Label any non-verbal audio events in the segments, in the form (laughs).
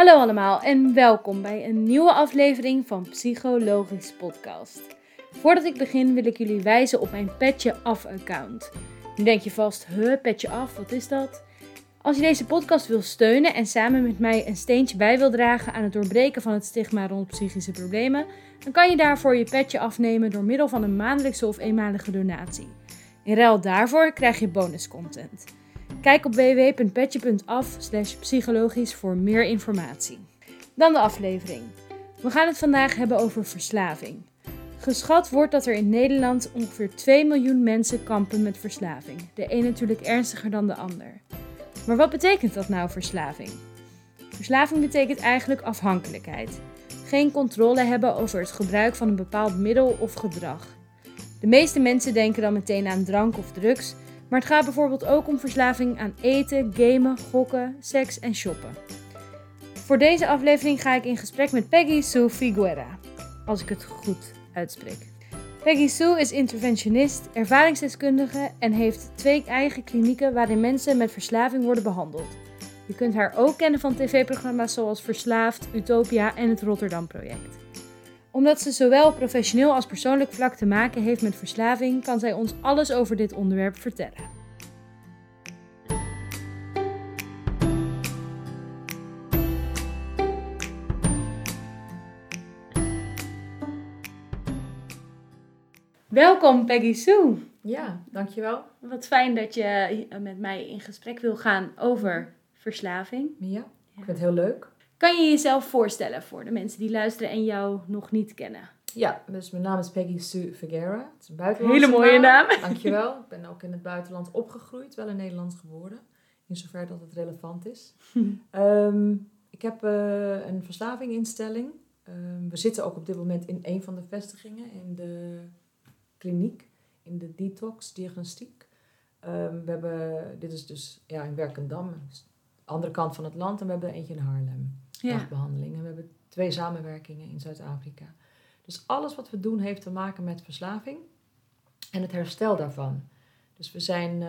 Hallo allemaal en welkom bij een nieuwe aflevering van Psychologisch Podcast. Voordat ik begin wil ik jullie wijzen op mijn Petje Af account. Nu denk je vast, huh, Petje Af, wat is dat? Als je deze podcast wil steunen en samen met mij een steentje bij wil dragen aan het doorbreken van het stigma rond psychische problemen, dan kan je daarvoor je petje afnemen door middel van een maandelijkse of eenmalige donatie. In ruil daarvoor krijg je bonuscontent. Kijk op www.petje.af psychologisch voor meer informatie. Dan de aflevering. We gaan het vandaag hebben over verslaving. Geschat wordt dat er in Nederland ongeveer 2 miljoen mensen kampen met verslaving. De een natuurlijk ernstiger dan de ander. Maar wat betekent dat nou verslaving? Verslaving betekent eigenlijk afhankelijkheid. Geen controle hebben over het gebruik van een bepaald middel of gedrag. De meeste mensen denken dan meteen aan drank of drugs, maar het gaat bijvoorbeeld ook om verslaving aan eten, gamen, gokken, seks en shoppen. Voor deze aflevering ga ik in gesprek met Peggy Sue Figuera, als ik het goed uitspreek. Peggy Sue is interventionist, ervaringsdeskundige en heeft twee eigen klinieken waarin mensen met verslaving worden behandeld. Je kunt haar ook kennen van tv-programma's zoals Verslaafd, Utopia en het Rotterdam Project. Omdat ze zowel professioneel als persoonlijk vlak te maken heeft met verslaving, kan zij ons alles over dit onderwerp vertellen. Welkom Peggy Sue. Ja, dankjewel. Wat fijn dat je met mij in gesprek wil gaan over verslaving. Ja, ik vind het heel leuk. Kan je jezelf voorstellen voor de mensen die luisteren en jou nog niet kennen? Ja, dus mijn naam is Peggy Sue Vergara. Het is een buitenlandse Hele mooie naam. (laughs) (laughs) Dankjewel. Ik ben ook in het buitenland opgegroeid, wel in Nederland geboren. In zover dat het relevant is. (laughs) Ehm, ik heb uh, een verslavinginstelling. Um, we zitten ook op dit moment in een van de vestigingen in de kliniek, in de detox diagnostiek. Um, we hebben, dit is dus ja, in Werkendam, andere kant van het land. En we hebben er eentje in Haarlem. Dagbehandeling. En we hebben twee samenwerkingen in Zuid-Afrika. Dus alles wat we doen heeft te maken met verslaving en het herstel daarvan. Dus we zijn uh,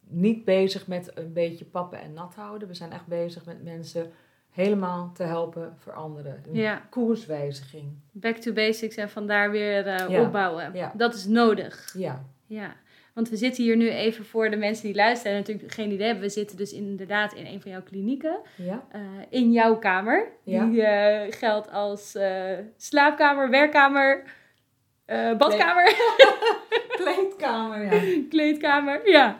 niet bezig met een beetje pappen en nat houden. We zijn echt bezig met mensen helemaal te helpen veranderen. Een ja. koerswijziging. Back to basics en vandaar weer uh, ja. opbouwen. Ja. Dat is nodig. Ja. ja. Want we zitten hier nu even voor de mensen die luisteren en natuurlijk geen idee hebben. We zitten dus inderdaad in een van jouw klinieken. Ja. Uh, in jouw kamer. Die uh, geldt als slaapkamer, werkkamer, badkamer. (laughs) Kleedkamer, ja. Kleedkamer, ja.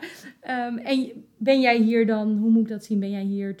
Um, en ben jij hier dan, hoe moet ik dat zien? Ben jij hier 24-7?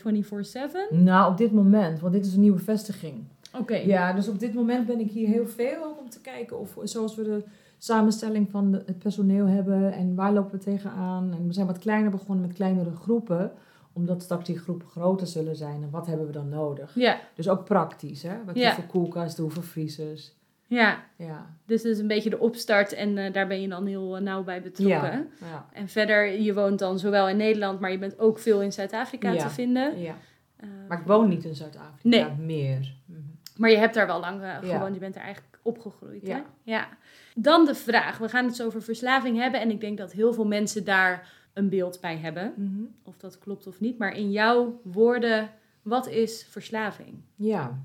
Nou, op dit moment, want dit is een nieuwe vestiging. Oké. Ja, dus op dit moment ben ik hier heel veel om te kijken of zoals we de samenstelling van het personeel hebben en waar lopen we tegenaan. En we zijn wat kleiner begonnen met kleinere groepen, omdat straks die groepen groter zullen zijn. En wat hebben we dan nodig? Ja. Dus ook praktisch, hè? Wat ja. hoeveel koelkasten, hoeveel vriezers. Ja. ja. Dus dat is een beetje de opstart en uh, daar ben je dan heel uh, nauw bij betrokken. Ja. ja. En verder, je woont dan zowel in Nederland, maar je bent ook veel in Zuid-Afrika ja. te vinden. Ja. Uh, maar ik woon niet in Zuid-Afrika, nee. meer. Mm -hmm. Maar je hebt daar wel lang gewoond, je bent er eigenlijk opgegroeid. Ja. Hè? ja. Dan de vraag, we gaan het zo over verslaving hebben en ik denk dat heel veel mensen daar een beeld bij hebben. Mm -hmm. Of dat klopt of niet, maar in jouw woorden, wat is verslaving? Ja,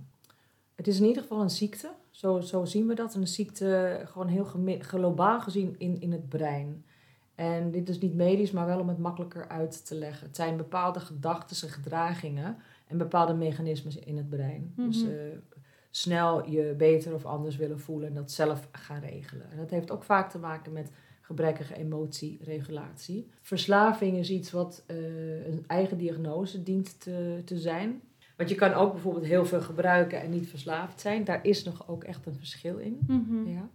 het is in ieder geval een ziekte. Zo, zo zien we dat. Een ziekte gewoon heel globaal gezien in, in het brein. En dit is niet medisch, maar wel om het makkelijker uit te leggen. Het zijn bepaalde gedachten en gedragingen en bepaalde mechanismes in het brein. Mhm. Dus uh, snel je beter of anders willen voelen en dat zelf gaan regelen. En dat heeft ook vaak te maken met gebrekkige emotieregulatie. Verslaving is iets wat uh, een eigen diagnose dient te, te zijn. Want je kan ook bijvoorbeeld heel veel gebruiken en niet verslaafd zijn. Daar is nog ook echt een verschil in. Mm -hmm. ja.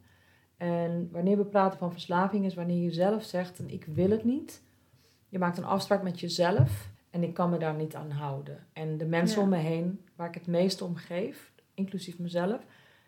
En wanneer we praten van verslaving is wanneer je zelf zegt, ik wil het niet. Je maakt een afspraak met jezelf en ik kan me daar niet aan houden. En de mensen Ja. om me heen, waar ik het meest om geef, inclusief mezelf,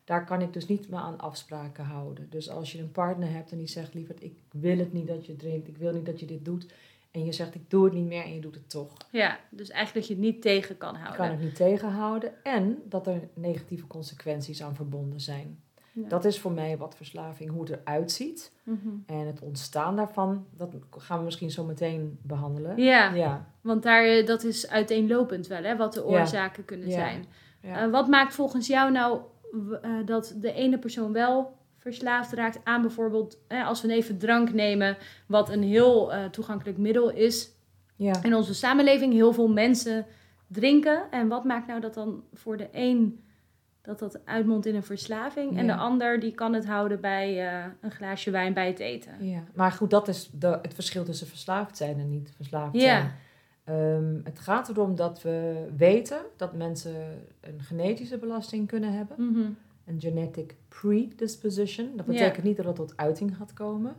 daar kan ik dus niet meer aan afspraken houden. Dus als je een partner hebt en die zegt, liever, ik wil het niet dat je drinkt, ik wil niet dat je dit doet. En je zegt, ik doe het niet meer en je doet het toch. Ja, dus eigenlijk dat je het niet tegen kan Je houden. kan het niet tegenhouden en dat er negatieve consequenties aan verbonden zijn. Ja. Dat is voor mij wat verslaving, hoe het eruit ziet. Mhm. En het ontstaan daarvan, dat gaan we misschien zo meteen behandelen. ja, Ja. want daar, eh, dat is uiteenlopend wel, hè, wat de Ja. oorzaken kunnen Ja. zijn. Ja. Eh, wat maakt volgens jou nou eh, dat de ene persoon wel verslaafd raakt aan bijvoorbeeld, eh, als we even drank nemen, wat een heel toegankelijk middel is ja. in onze samenleving. Heel veel mensen drinken. En wat maakt nou dat dan voor de een dat dat uitmondt in een verslaving en de ander die kan het houden bij een glaasje wijn bij het eten? Ja, maar goed, dat is de, het verschil tussen verslaafd zijn en niet verslaafd Ja. zijn. Ehm, het gaat erom dat we weten dat mensen een genetische belasting kunnen hebben. Mhm. Een genetic predisposition. Dat betekent niet dat het tot uiting gaat komen.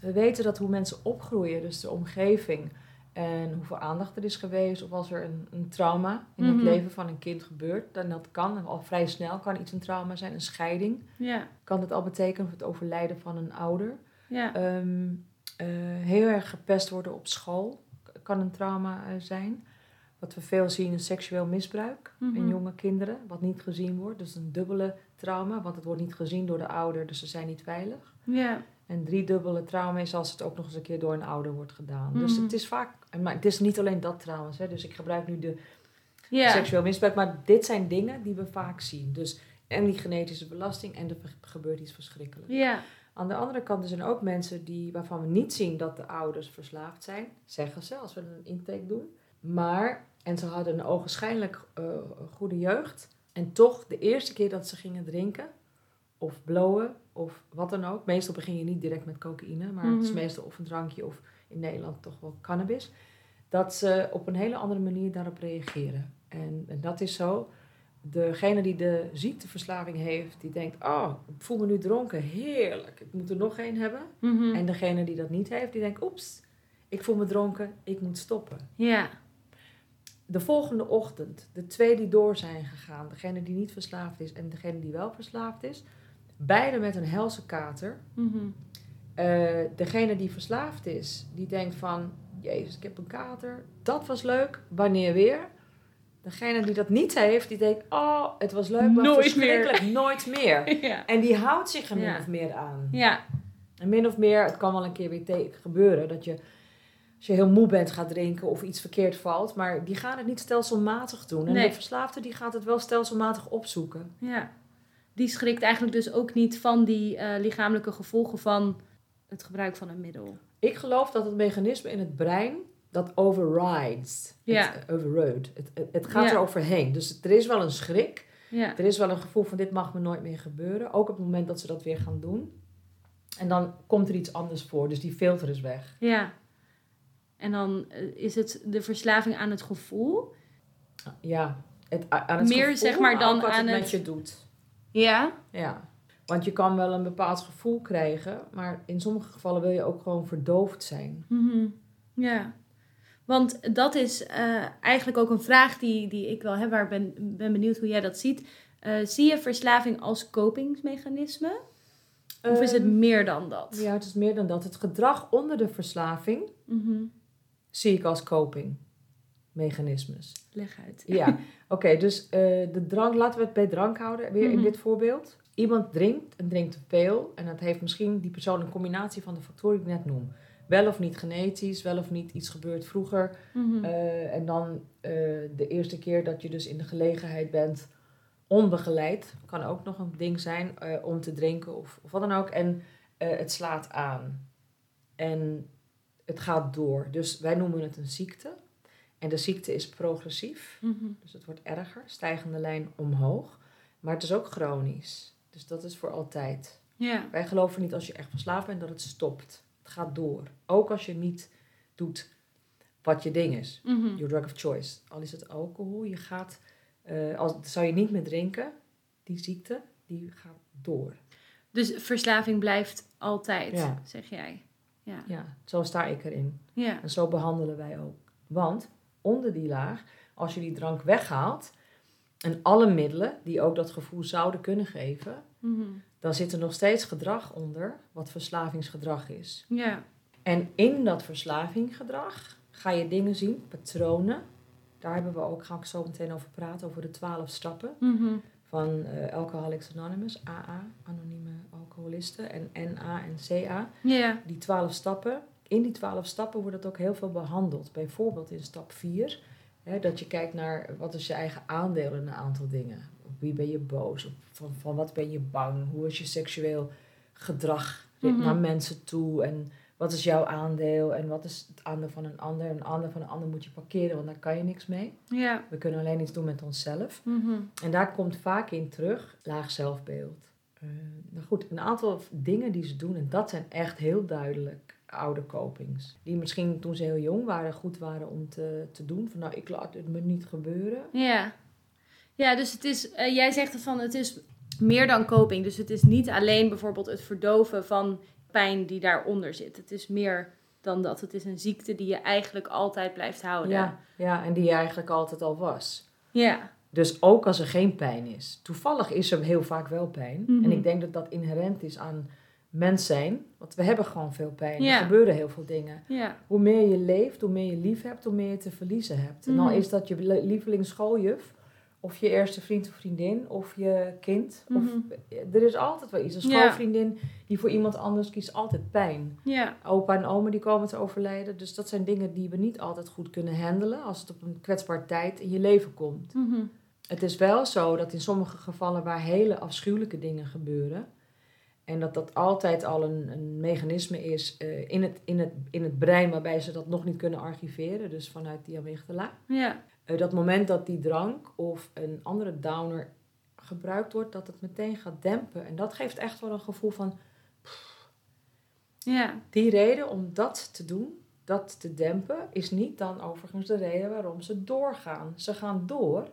We weten dat hoe mensen opgroeien, dus de omgeving en hoeveel aandacht er is geweest, of als er een, een trauma in Mhm. het leven van een kind gebeurt, dan dat kan, al vrij snel kan iets een trauma zijn, een scheiding, kan het al betekenen of het overlijden van een ouder. ja. Ehm, eh, heel erg gepest worden op school kan een trauma eh, zijn. Wat we veel zien is seksueel misbruik in Mhm. jonge kinderen, wat niet gezien wordt. Dus een dubbele trauma, want het wordt niet gezien door de ouder, dus ze zijn niet veilig. ja. En driedubbele trauma is als het ook nog eens een keer door een ouder wordt gedaan. Dus Mhm. het is vaak, maar het is niet alleen dat trouwens, hè, dus ik gebruik nu de seksueel misbruik, maar dit zijn dingen die we vaak zien. Dus en die genetische belasting en er gebeurt iets verschrikkelijks. ja. Aan de andere kant er zijn ook mensen die, waarvan we niet zien dat de ouders verslaafd zijn. Zeggen ze als we een intake doen. Maar, en ze hadden een ogenschijnlijk eh, goede jeugd. En toch, de eerste keer dat ze gingen drinken, of blowen, of wat dan ook. Meestal begin je niet direct met cocaïne, maar het is Mhm. meestal of een drankje of in Nederland toch wel cannabis. Dat ze op een hele andere manier daarop reageren. En, en dat is zo. Degene die de ziekteverslaving heeft, die denkt, oh, ik voel me nu dronken, heerlijk, ik moet er nog één hebben. Mhm. En degene die dat niet heeft, die denkt, oeps, ik voel me dronken, ik moet stoppen. ja. De volgende ochtend, de twee die door zijn gegaan, degene die niet verslaafd is en degene die wel verslaafd is, beide met een helse kater. Eh, degene die verslaafd is, die denkt van, jezus, ik heb een kater, dat was leuk, wanneer weer? Degene die dat niet heeft, die denkt, oh, het was leuk, maar Nooit verschrikkelijk, nooit meer. (laughs) ja. En die houdt zich er min Ja. of meer aan. Ja. En min of meer, het kan wel een keer weer gebeuren dat je, als je heel moe bent, gaat drinken of iets verkeerd valt. Maar die gaan het niet stelselmatig doen. En Nee. de verslaafde die gaat het wel stelselmatig opzoeken. Ja. Die schrikt eigenlijk dus ook niet van die eh, lichamelijke gevolgen van het gebruik van een middel. Ik geloof dat het mechanisme in het brein dat overrides. Ja. Het, overrode. Het, het, het gaat Ja. er overheen. Dus er is wel een schrik. Ja. Er is wel een gevoel van dit mag me nooit meer gebeuren. Ook op het moment dat ze dat weer gaan doen. En dan komt er iets anders voor. Dus die filter is weg. Ja. En dan eh, is het de verslaving aan het gevoel. Ja. Het, aan het Meer, gevoel, zeg maar, dan ook wat aan het het- met je doet. Ja. Ja, want je kan wel een bepaald gevoel krijgen, maar in sommige gevallen wil je ook gewoon verdoofd zijn. Mhm. Ja. Want dat is eh, eigenlijk ook een vraag die, die ik wel heb, waar ik ben, ben benieuwd hoe jij dat ziet. Eh, zie je verslaving als kopingsmechanisme? Of is het Ehm, meer dan dat? Ja, het is meer dan dat. Het gedrag onder de verslaving Mhm. zie ik als copingmechanismes. Leg uit. Ja, (laughs) oké, dus eh, de drank, laten we het bij drank houden, weer in Mhm. dit voorbeeld. Iemand drinkt en drinkt te veel en dat heeft misschien die persoon een combinatie van de factoren die ik net noem. Wel of niet genetisch, wel of niet iets gebeurd vroeger. Mhm. Eh, en dan eh, de eerste keer dat je dus in de gelegenheid bent, onbegeleid, kan ook nog een ding zijn eh, om te drinken of, of wat dan ook. En het slaat aan. En het gaat door. Dus wij noemen het een ziekte. En de ziekte is progressief. Mhm. Dus het wordt erger, stijgende lijn omhoog. Maar het is ook chronisch. Dus dat is voor altijd. Ja. Wij geloven niet als je echt verslaafd bent dat het stopt. Gaat door. Ook als je niet doet wat je ding is. Mhm. Your drug of choice. Al is het alcohol, je gaat, eh, als, zou je niet meer drinken, die ziekte, die gaat door. Dus verslaving blijft altijd, Ja. zeg jij. Ja. Ja, zo sta ik erin. Ja. En zo behandelen wij ook. Want onder die laag, als je die drank weghaalt en alle middelen die ook dat gevoel zouden kunnen geven, Mhm. dan zit er nog steeds gedrag onder wat verslavingsgedrag is. Ja. En in dat verslavingsgedrag ga je dingen zien, patronen. Daar hebben we ook, ga ik zo meteen over praten, over de twaalf stappen. Mhm. van eh, Alcoholics Anonymous, AA, anonieme alcoholisten, en NA en CA. Ja. Die twaalf stappen. In die twaalf stappen wordt het ook heel veel behandeld. Bijvoorbeeld in stap 4, dat je kijkt naar wat is je eigen aandeel in een aantal dingen. Wie ben je boos? Op van, van wat ben je bang? Hoe is je seksueel gedrag Mhm. naar mensen toe? En wat is jouw aandeel? En wat is het aandeel van een ander? En een aandeel van een ander moet je parkeren, want daar kan je niks mee. Ja. We kunnen alleen iets doen met onszelf. Mhm. En daar komt vaak in terug laag zelfbeeld. Eh, nou goed, een aantal dingen die ze doen, en dat zijn echt heel duidelijk oude copings. Die misschien toen ze heel jong waren, goed waren om te, te doen. Van nou, ik laat het me niet gebeuren. Ja. Ja, dus het is, eh, jij zegt het van het is meer dan coping. Dus het is niet alleen bijvoorbeeld het verdoven van pijn die daaronder zit. Het is meer dan dat. Het is een ziekte die je eigenlijk altijd blijft houden. Ja, ja, en die eigenlijk altijd al was. Ja. Dus ook als er geen pijn is. Toevallig is er heel vaak wel pijn. Mhm. En ik denk dat dat inherent is aan mens zijn. Want we hebben gewoon veel pijn. Ja. Er gebeuren heel veel dingen. Ja. Hoe meer je leeft, hoe meer je lief hebt, hoe meer je te verliezen hebt. En al Mhm. is dat je lievelingssschooljuf, of je eerste vriend of vriendin, of je kind. Of, Mhm. er is altijd wel iets. Een Ja. schoolvriendin die voor iemand anders kiest altijd pijn. Ja. Opa en oma die komen te overlijden. Dus dat zijn dingen die we niet altijd goed kunnen handelen als het op een kwetsbaar tijd in je leven komt. Mhm. Het is wel zo dat in sommige gevallen waar hele afschuwelijke dingen gebeuren. En dat dat altijd al een, een mechanisme is eh, in, het, in, het, in het brein waarbij ze dat nog niet kunnen archiveren. Dus vanuit die amygdala. Ja. Eh, dat moment dat die drank of een andere downer gebruikt wordt, dat het meteen gaat dempen. En dat geeft echt wel een gevoel van Ja. die reden om dat te doen, dat te dempen, is niet dan overigens de reden waarom ze doorgaan. Ze gaan door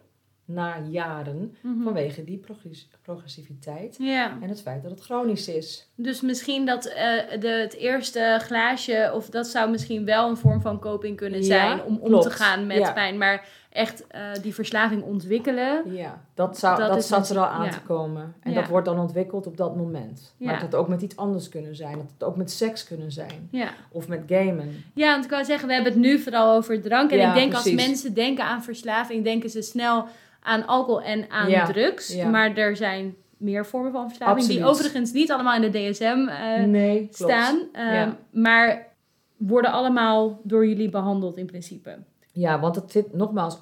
na jaren Mhm. vanwege die progress- progressiviteit Ja. en het feit dat het chronisch is. Dus misschien dat eh, de, het eerste glaasje, of dat zou misschien wel een vorm van coping kunnen Ja, zijn om om klopt. te gaan met Ja. pijn. Maar echt eh, die verslaving ontwikkelen. Ja, dat, zou, Dat dat, zat er al aan ja. te komen. En Ja. dat wordt dan ontwikkeld op dat moment. Maar Ja. het had ook met iets anders kunnen zijn. Het had ook met seks kunnen zijn. Ja. Of met gamen. ja, want ik wou zeggen, we hebben het nu vooral over drank. En ik denk als mensen denken aan verslaving, denken ze snel aan alcohol en aan drugs. Maar er zijn meer vormen van verslaving die overigens niet allemaal in de DSM eh, nee, staan. eh, Ja. Maar worden allemaal door jullie behandeld in principe. Ja, want het zit nogmaals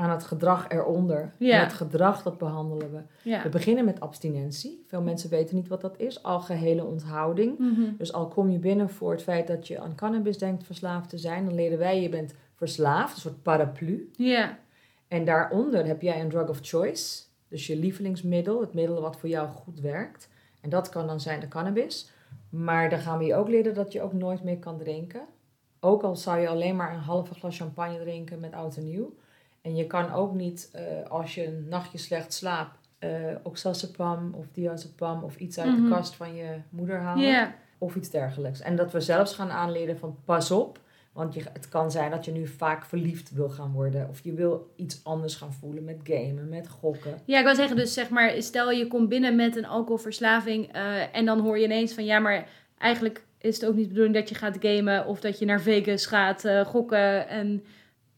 aan het gedrag eronder. Ja. En het gedrag, dat behandelen we. Ja. We beginnen met abstinentie. Veel mensen weten niet wat dat is. Algehele onthouding. Mhm. Dus al kom je binnen voor het feit dat je aan cannabis denkt verslaafd te zijn, dan leren wij je bent verslaafd, een soort paraplu. Ja. En daaronder heb jij een drug of choice, dus je lievelingsmiddel, het middel wat voor jou goed werkt. En dat kan dan zijn de cannabis. Maar dan gaan we je ook leren dat je ook nooit meer kan drinken. Ook al zou je alleen maar een halve glas champagne drinken met oud en nieuw. En je kan ook niet, eh, als je een nachtje slecht slaapt, eh oxazepam of diazepam of iets uit Mhm. de kast van je moeder halen of iets dergelijks. En dat we zelfs gaan aanleren van pas op. Want je, het kan zijn dat je nu vaak verliefd wil gaan worden. Of je wil iets anders gaan voelen met gamen, met gokken. Ja, ik wil zeggen, dus zeg maar, stel je komt binnen met een alcoholverslaving eh, en dan hoor je ineens van ja, maar eigenlijk is het ook niet de bedoeling dat je gaat gamen of dat je naar Vegas gaat gokken. En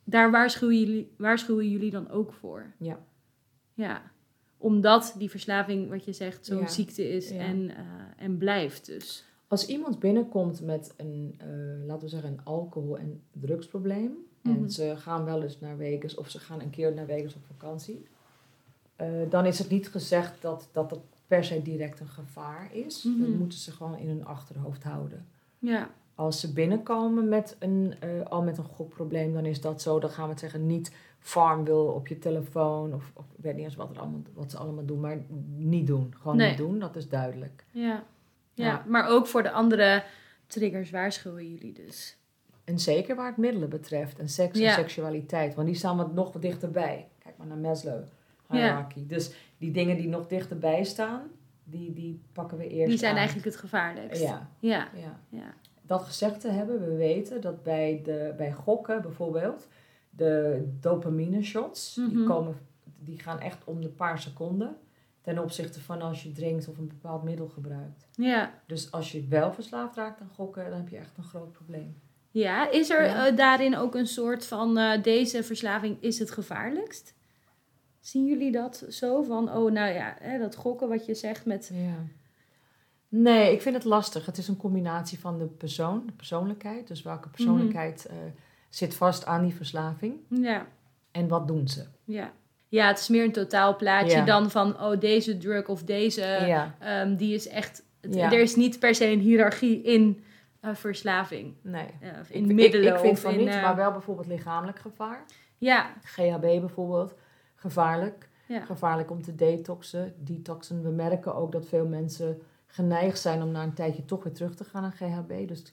daar waarschuwen jullie, waarschuwen jullie dan ook voor. Ja. Ja, omdat die verslaving, wat je zegt, zo'n Ja. ziekte is Ja. en, eh, en blijft dus. Als iemand binnenkomt met een, eh, laten we zeggen, een alcohol- en drugsprobleem. Mhm. En ze gaan wel eens naar Vegas of ze gaan een keer naar Vegas op vakantie. eh, dan is het niet gezegd dat, dat per se direct een gevaar is. Mhm. Dat moeten ze gewoon in hun achterhoofd houden. Ja, Als ze binnenkomen met een, eh, al met een gokprobleem, dan is dat zo. Dan gaan we het zeggen, niet farmville op je telefoon. Of, of ik weet niet eens wat, er allemaal, wat ze allemaal doen, maar niet doen. Gewoon Nee. niet doen, dat is duidelijk. ja. ja. Ja. maar ook voor de andere triggers waarschuwen jullie dus. En zeker waar het middelen betreft en seks Ja. en seksualiteit. Want die staan wat nog wat dichterbij. Kijk maar naar Maslow. Dus die dingen die nog dichterbij staan, die, die pakken we eerst Die zijn aan. eigenlijk het gevaarlijkst. Ja, Ja, ja. Dat gezegd te hebben, we weten dat bij, de, bij gokken bijvoorbeeld, de dopamine shots, die, Mhm. komen, die gaan echt om de paar seconden. Ten opzichte van als je drinkt of een bepaald middel gebruikt. ja. Dus als je wel verslaafd raakt aan gokken, dan heb je echt een groot probleem. Ja, is er Ja. eh, daarin ook een soort van eh, deze verslaving is het gevaarlijkst? Zien jullie dat zo van, oh nou ja, hè, dat gokken wat je zegt met... Ja. Nee, ik vind het lastig. Het is een combinatie van de persoon, de persoonlijkheid. Dus welke persoonlijkheid eh, zit vast aan die verslaving Ja, en wat doen ze? ja. Ja, het is meer een totaalplaatje Ja. dan van, oh deze drug of deze, ja, ehm, die is echt... het- Ja. Er is niet per se een hiërarchie in eh, verslaving. nee. eh, Ik- in ik, middelen ik, vind of van in... niet, maar wel bijvoorbeeld lichamelijk gevaar. Ja, GHB bijvoorbeeld, gevaarlijk. ja. Gevaarlijk om te detoxen. Detoxen, we merken ook dat veel mensen geneigd zijn om na een tijdje toch weer terug te gaan naar GHB. Dus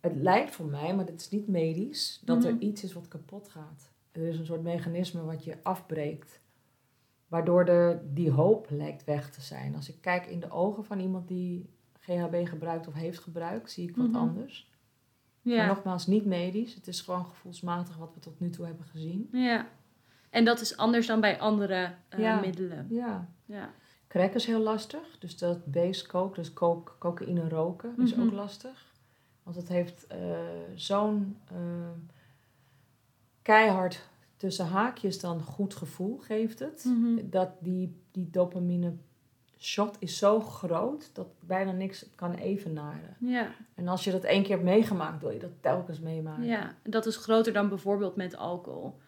het lijkt voor mij, maar dit is niet medisch, dat er Mhm. iets is wat kapot gaat. Er is een soort mechanisme wat je afbreekt, waardoor er die hoop lijkt weg te zijn. Als ik kijk in de ogen van iemand die GHB gebruikt of heeft gebruikt, zie ik wat Mhm. anders. Maar Ja. nogmaals, niet medisch. Het is gewoon gevoelsmatig wat we tot nu toe hebben gezien. ja. En dat is anders dan bij andere eh, Ja. middelen. Ja. Ja. Crack is heel lastig. Dus dat base coke, dus coke, cocaïne roken, is Mhm. ook lastig. Want het heeft eh, zo'n eh, keihard tussen haakjes dan goed gevoel geeft het. Mhm. Dat die, die dopamine shot is zo groot dat bijna niks kan evenaren. Ja. En als je dat één keer hebt meegemaakt, wil je dat telkens meemaken. ja, dat is groter dan bijvoorbeeld met alcohol.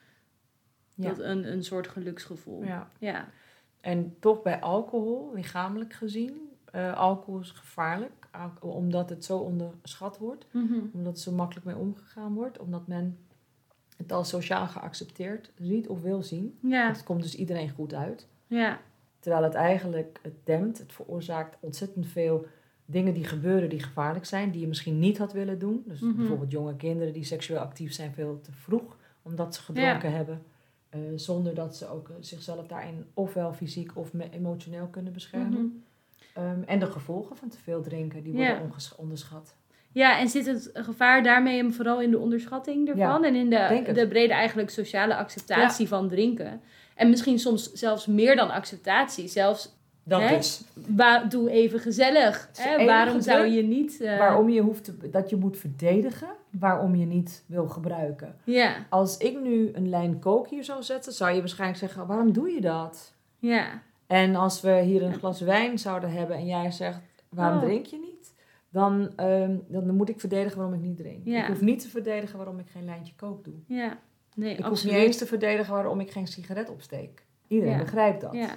Ja. Dat een, een soort geluksgevoel. Ja. Ja. En toch bij alcohol, lichamelijk gezien, eh, alcohol is gevaarlijk. Al- Omdat het zo onderschat wordt. Mhm. Omdat er zo makkelijk mee omgegaan wordt. Omdat men het als sociaal geaccepteerd ziet of wil zien. Ja. Het komt dus iedereen goed uit. Ja. Terwijl het eigenlijk het dempt. Het veroorzaakt ontzettend veel dingen die gebeuren die gevaarlijk zijn. Die je misschien niet had willen doen. Dus Mhm. bijvoorbeeld jonge kinderen die seksueel actief zijn veel te vroeg. Omdat ze gedronken hebben. Eh, zonder dat ze ook eh, zichzelf daarin ofwel fysiek of emotioneel kunnen beschermen. Mhm. Ehm, en de gevolgen van te veel drinken, die worden onderschat. Ja, en zit het gevaar daarmee vooral in de onderschatting ervan? en in de, de brede eigenlijk sociale acceptatie van drinken? En misschien soms zelfs meer dan acceptatie. Zelfs, Dat Hè? is wa- doe even gezellig. Hè? Waarom zou je niet... eh, waarom je hoeft te, dat je moet verdedigen, waarom je niet wil gebruiken. Ja, Als ik nu een lijn kook hier zou zetten, zou je waarschijnlijk zeggen, waarom doe je dat? ja, En als we hier een glas wijn zouden hebben en jij zegt, waarom Oh. drink je niet? Dan, ehm, dan moet ik verdedigen waarom ik niet drink. Ja. Ik hoef niet te verdedigen waarom ik geen lijntje kook doe. ja. Nee, Ik hoef niet eens te verdedigen waarom ik geen sigaret opsteek. Iedereen Ja. begrijpt dat. Ja,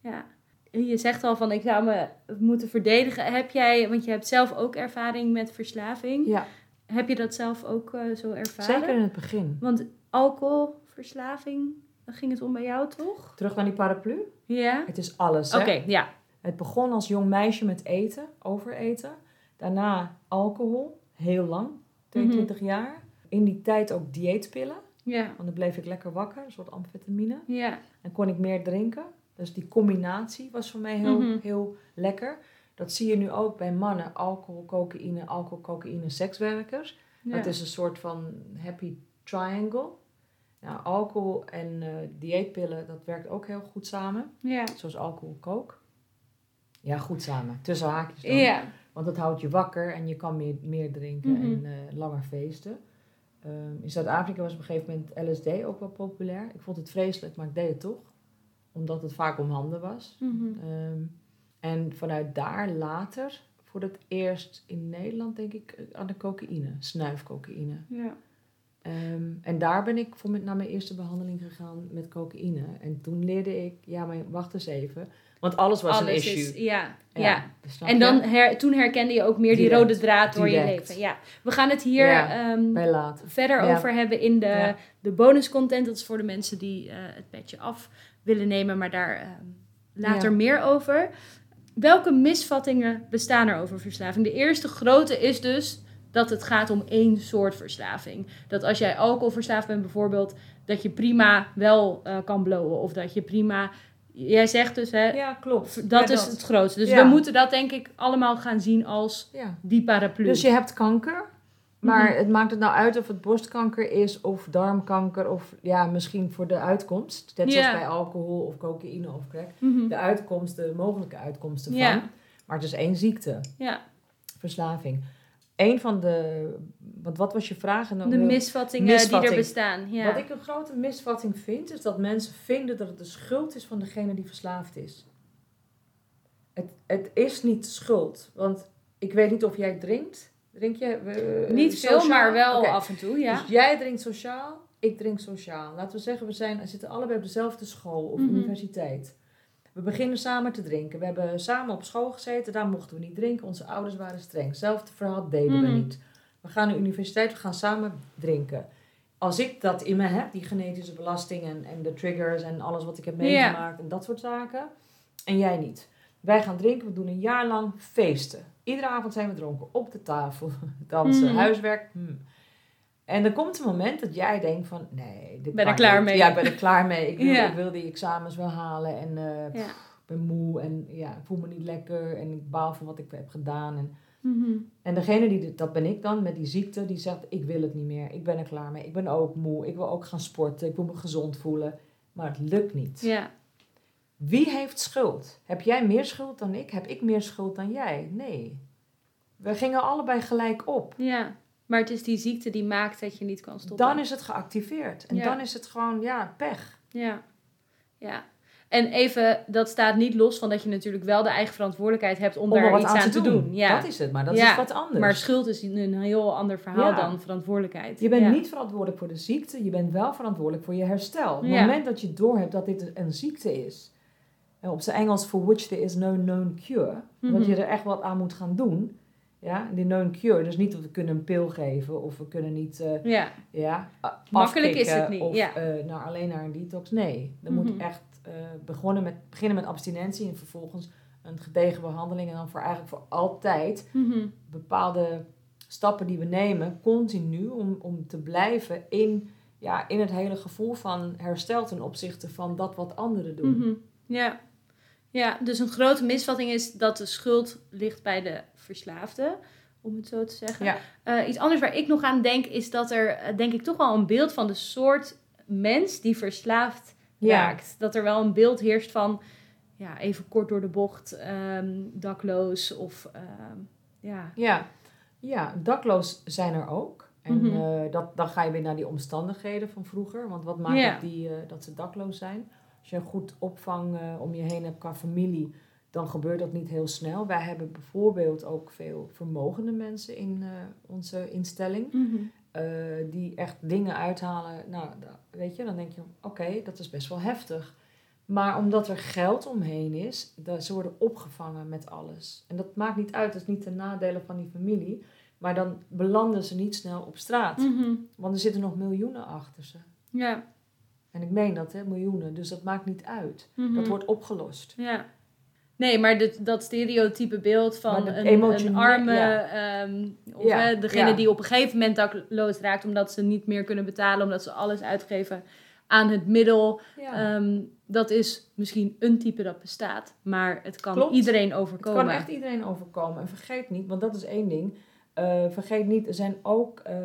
ja. Je zegt al van ik zou me moeten verdedigen. Heb jij, want je hebt zelf ook ervaring met verslaving. Ja, Heb je dat zelf ook eh, zo ervaren? zeker in het begin. Want alcoholverslaving, daar ging het om bij jou toch? Terug naar die paraplu. Ja? Het is alles. Oké, ja. Het begon als jong meisje met eten, overeten. Daarna alcohol, heel lang, 22 jaar. In die tijd ook dieetpillen, Ja, want dan bleef ik lekker wakker, een soort amfetamine. ja, En kon ik meer drinken. Dus die combinatie was voor mij heel, Mhm. heel lekker. Dat zie je nu ook bij mannen. Alcohol, cocaïne, alcohol, cocaïne, sekswerkers. ja. Dat is een soort van happy triangle. Nou, alcohol en eh, dieetpillen, dat werkt ook heel goed samen. ja. Zoals alcohol, coke. Ja, goed samen. Tussen haakjes dan. Ja, Want dat houdt je wakker en je kan meer, meer drinken Mhm. en eh, langer feesten. Ehm, in Zuid-Afrika was op een gegeven moment LSD ook wel populair. Ik vond het vreselijk, maar ik deed het toch. Omdat het vaak om handen was. Mhm. Ehm, en vanuit daar later, voor het eerst in Nederland denk ik, aan de cocaïne. Snuifcocaïne. ja. Ehm, en daar ben ik voor naar mijn eerste behandeling gegaan met cocaïne. En toen leerde ik, ja maar wacht eens even. Want alles was een issue. is, ja, ja. dus En dan her, toen herkende je ook meer die rode draad door je leven. Ja. We gaan het hier Ja. ehm, verder Ja. over hebben in de, de bonuscontent. Dat is voor de mensen die eh, het petje af willen nemen, maar daar ehm, later meer over. Welke misvattingen bestaan er over verslaving? De eerste grote is dus dat het gaat om één soort verslaving. Dat als jij alcoholverslaafd bent bijvoorbeeld, dat je prima wel eh, kan blowen. Of dat je prima... Jij zegt dus, hè, Ja, klopt. dat Ja, is het grootste. Dus Ja. we moeten dat denk ik allemaal gaan zien als Ja. die paraplu. Dus je hebt kanker. Maar Mhm. het maakt het nou uit of het borstkanker is of darmkanker of ja, misschien voor de uitkomst. Net zoals bij alcohol of cocaïne of crack. Mhm. De uitkomsten, de mogelijke uitkomsten van. Maar het is één ziekte, Ja, verslaving. een van de... Want wat was je vraag? Dan De misvattingen die er bestaan. Ja. Wat ik een grote misvatting vind, is dat mensen vinden dat het de schuld is van degene die verslaafd is. Het, het is niet schuld. Want ik weet niet of jij drinkt. Drink je? eh, Niet veel, sociaal? maar wel af en toe, ja. Dus jij drinkt sociaal, ik drink sociaal. Laten we zeggen, we zijn, we zitten allebei op dezelfde school of Mhm. universiteit. We beginnen samen te drinken. We hebben samen op school gezeten, daar mochten we niet drinken. Onze ouders waren streng. Hetzelfde verhaal deden we Mhm. niet. We gaan naar de universiteit, we gaan samen drinken. Als ik dat in me heb, die genetische belasting en, en de triggers en alles wat ik heb meegemaakt en dat soort zaken, en jij niet. Wij gaan drinken, we doen een jaar lang feesten. Iedere avond zijn we dronken, op de tafel, (laughs) dansen, Mhm. huiswerk. hmm. En er komt een moment dat jij denkt van, nee, dit Ben er klaar niet. mee. Ja, ben er klaar mee. Ik wil, Ja. ik wil die examens wel halen en Ja. ik ben moe en ja, ik voel me niet lekker en ik baal van wat ik heb gedaan. En, Mhm. en degene die, dat ben ik dan, met die ziekte, die zegt, ik wil het niet meer. Ik ben er klaar mee. Ik ben ook moe. Ik wil ook gaan sporten. Ik wil me gezond voelen. Maar het lukt niet. ja. Wie heeft schuld? Heb jij meer schuld dan ik? Heb ik meer schuld dan jij? Nee. We gingen allebei gelijk op. Ja. Maar het is die ziekte die maakt dat je niet kan stoppen. Dan is het geactiveerd. En Ja. dan is het gewoon, ja, pech. Ja. Ja. En even, dat staat niet los van dat je natuurlijk wel de eigen verantwoordelijkheid hebt om, Om daar wat iets aan, te doen. Ja. Dat is het, maar dat Ja. is wat anders. Maar schuld is een heel ander verhaal Ja. dan verantwoordelijkheid. Je bent ja. niet verantwoordelijk voor de ziekte, je bent wel verantwoordelijk voor je herstel. Op het moment dat je doorhebt dat dit een ziekte is, op zijn Engels for which there is no known cure, dat Mhm. je er echt wat aan moet gaan doen. Ja, die known cure, dus niet dat we kunnen een pil geven of we kunnen niet eh, Ja. ja, Makkelijk is het niet, Of ja. eh, naar, alleen naar een detox. Nee, er Mhm. moet echt eh, begonnen met, beginnen met abstinentie en vervolgens een gedegen behandeling. En dan voor eigenlijk voor altijd Mhm. bepaalde stappen die we nemen, continu, om, om te blijven in, ja, in het hele gevoel van herstel ten opzichte van dat wat anderen doen. Mhm. Ja. Ja, dus een grote misvatting is dat de schuld ligt bij de verslaafde, om het zo te zeggen. Ja. Eh, iets anders waar ik nog aan denk, is dat er, eh, denk ik, toch wel een beeld van de soort mens die verslaafd Ja. raakt. Dat er wel een beeld heerst van, ja, even kort door de bocht, ehm, dakloos of, ehm, ja. Ja. ja, dakloos zijn er ook. En Mhm. eh, dat, dan ga je weer naar die omstandigheden van vroeger. Want wat maakt Ja. dat, die, dat ze dakloos zijn? Als je een goed opvang eh, om je heen hebt qua familie, dan gebeurt dat niet heel snel. Wij hebben bijvoorbeeld ook veel vermogende mensen in eh, onze instelling. Mhm. eh, die echt dingen uithalen. Nou, weet je, dan denk je, oké, dat is best wel heftig. Maar omdat er geld omheen is, dat, ze worden opgevangen met alles. En dat maakt niet uit, dat is niet ten nadele van die familie. Maar dan belanden ze niet snel op straat. Mhm. Want er zitten nog miljoenen achter ze. Ja. En ik meen dat, hè, miljoenen. Dus dat maakt niet uit. Mhm. Dat wordt opgelost. Ja. Nee, maar dit, dat stereotype beeld van een, een arme, ja. ehm, of Ja, hè, degene ja. die op een gegeven moment dakloos raakt omdat ze niet meer kunnen betalen, omdat ze alles uitgeven aan het middel. Ehm, dat is misschien een type dat bestaat, maar het kan Klopt. iedereen Het overkomen. kan echt iedereen overkomen. En vergeet niet, want dat is één ding. Eh, vergeet niet, er zijn ook eh,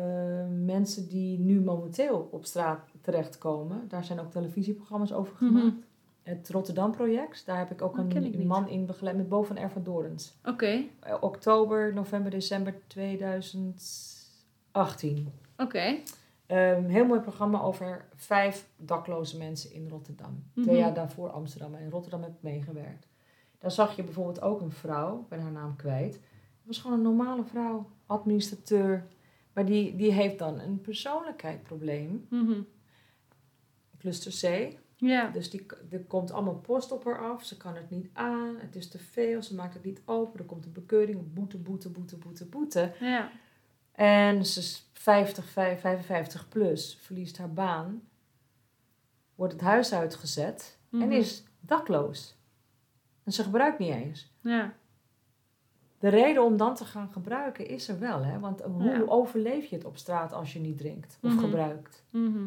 mensen die nu momenteel op straat terechtkomen. Daar zijn ook televisieprogramma's over Mhm. gemaakt. Het Rotterdam-project, daar heb ik ook Dat ik een man in begeleid met Bo van Ervan Dorens. Oké, Eh, oktober, november, december 2018. oké. Ehm, heel mooi programma over vijf dakloze mensen in Rotterdam. Mhm. Twee jaar daarvoor Amsterdam. En in Rotterdam heb ik meegewerkt. Daar zag je bijvoorbeeld ook een vrouw, ik ben haar naam kwijt. Het was gewoon een normale vrouw, administrateur. Maar die, die heeft dan een persoonlijkheidsprobleem. Mhm. Cluster C. Ja. Dus die, er komt allemaal post op haar af. Ze kan het niet aan. Het is te veel. Ze maakt het niet open. Er komt een bekeuring. Boete, boete, boete, boete, boete. Ja. En ze is 50, 55 plus, verliest haar baan, wordt het huis uitgezet en Mhm. is dakloos. En ze gebruikt niet eens. Ja. De reden om dan te gaan gebruiken is er wel, hè? Want hoe Ja. overleef je het op straat als je niet drinkt of Mhm. gebruikt? Mhm.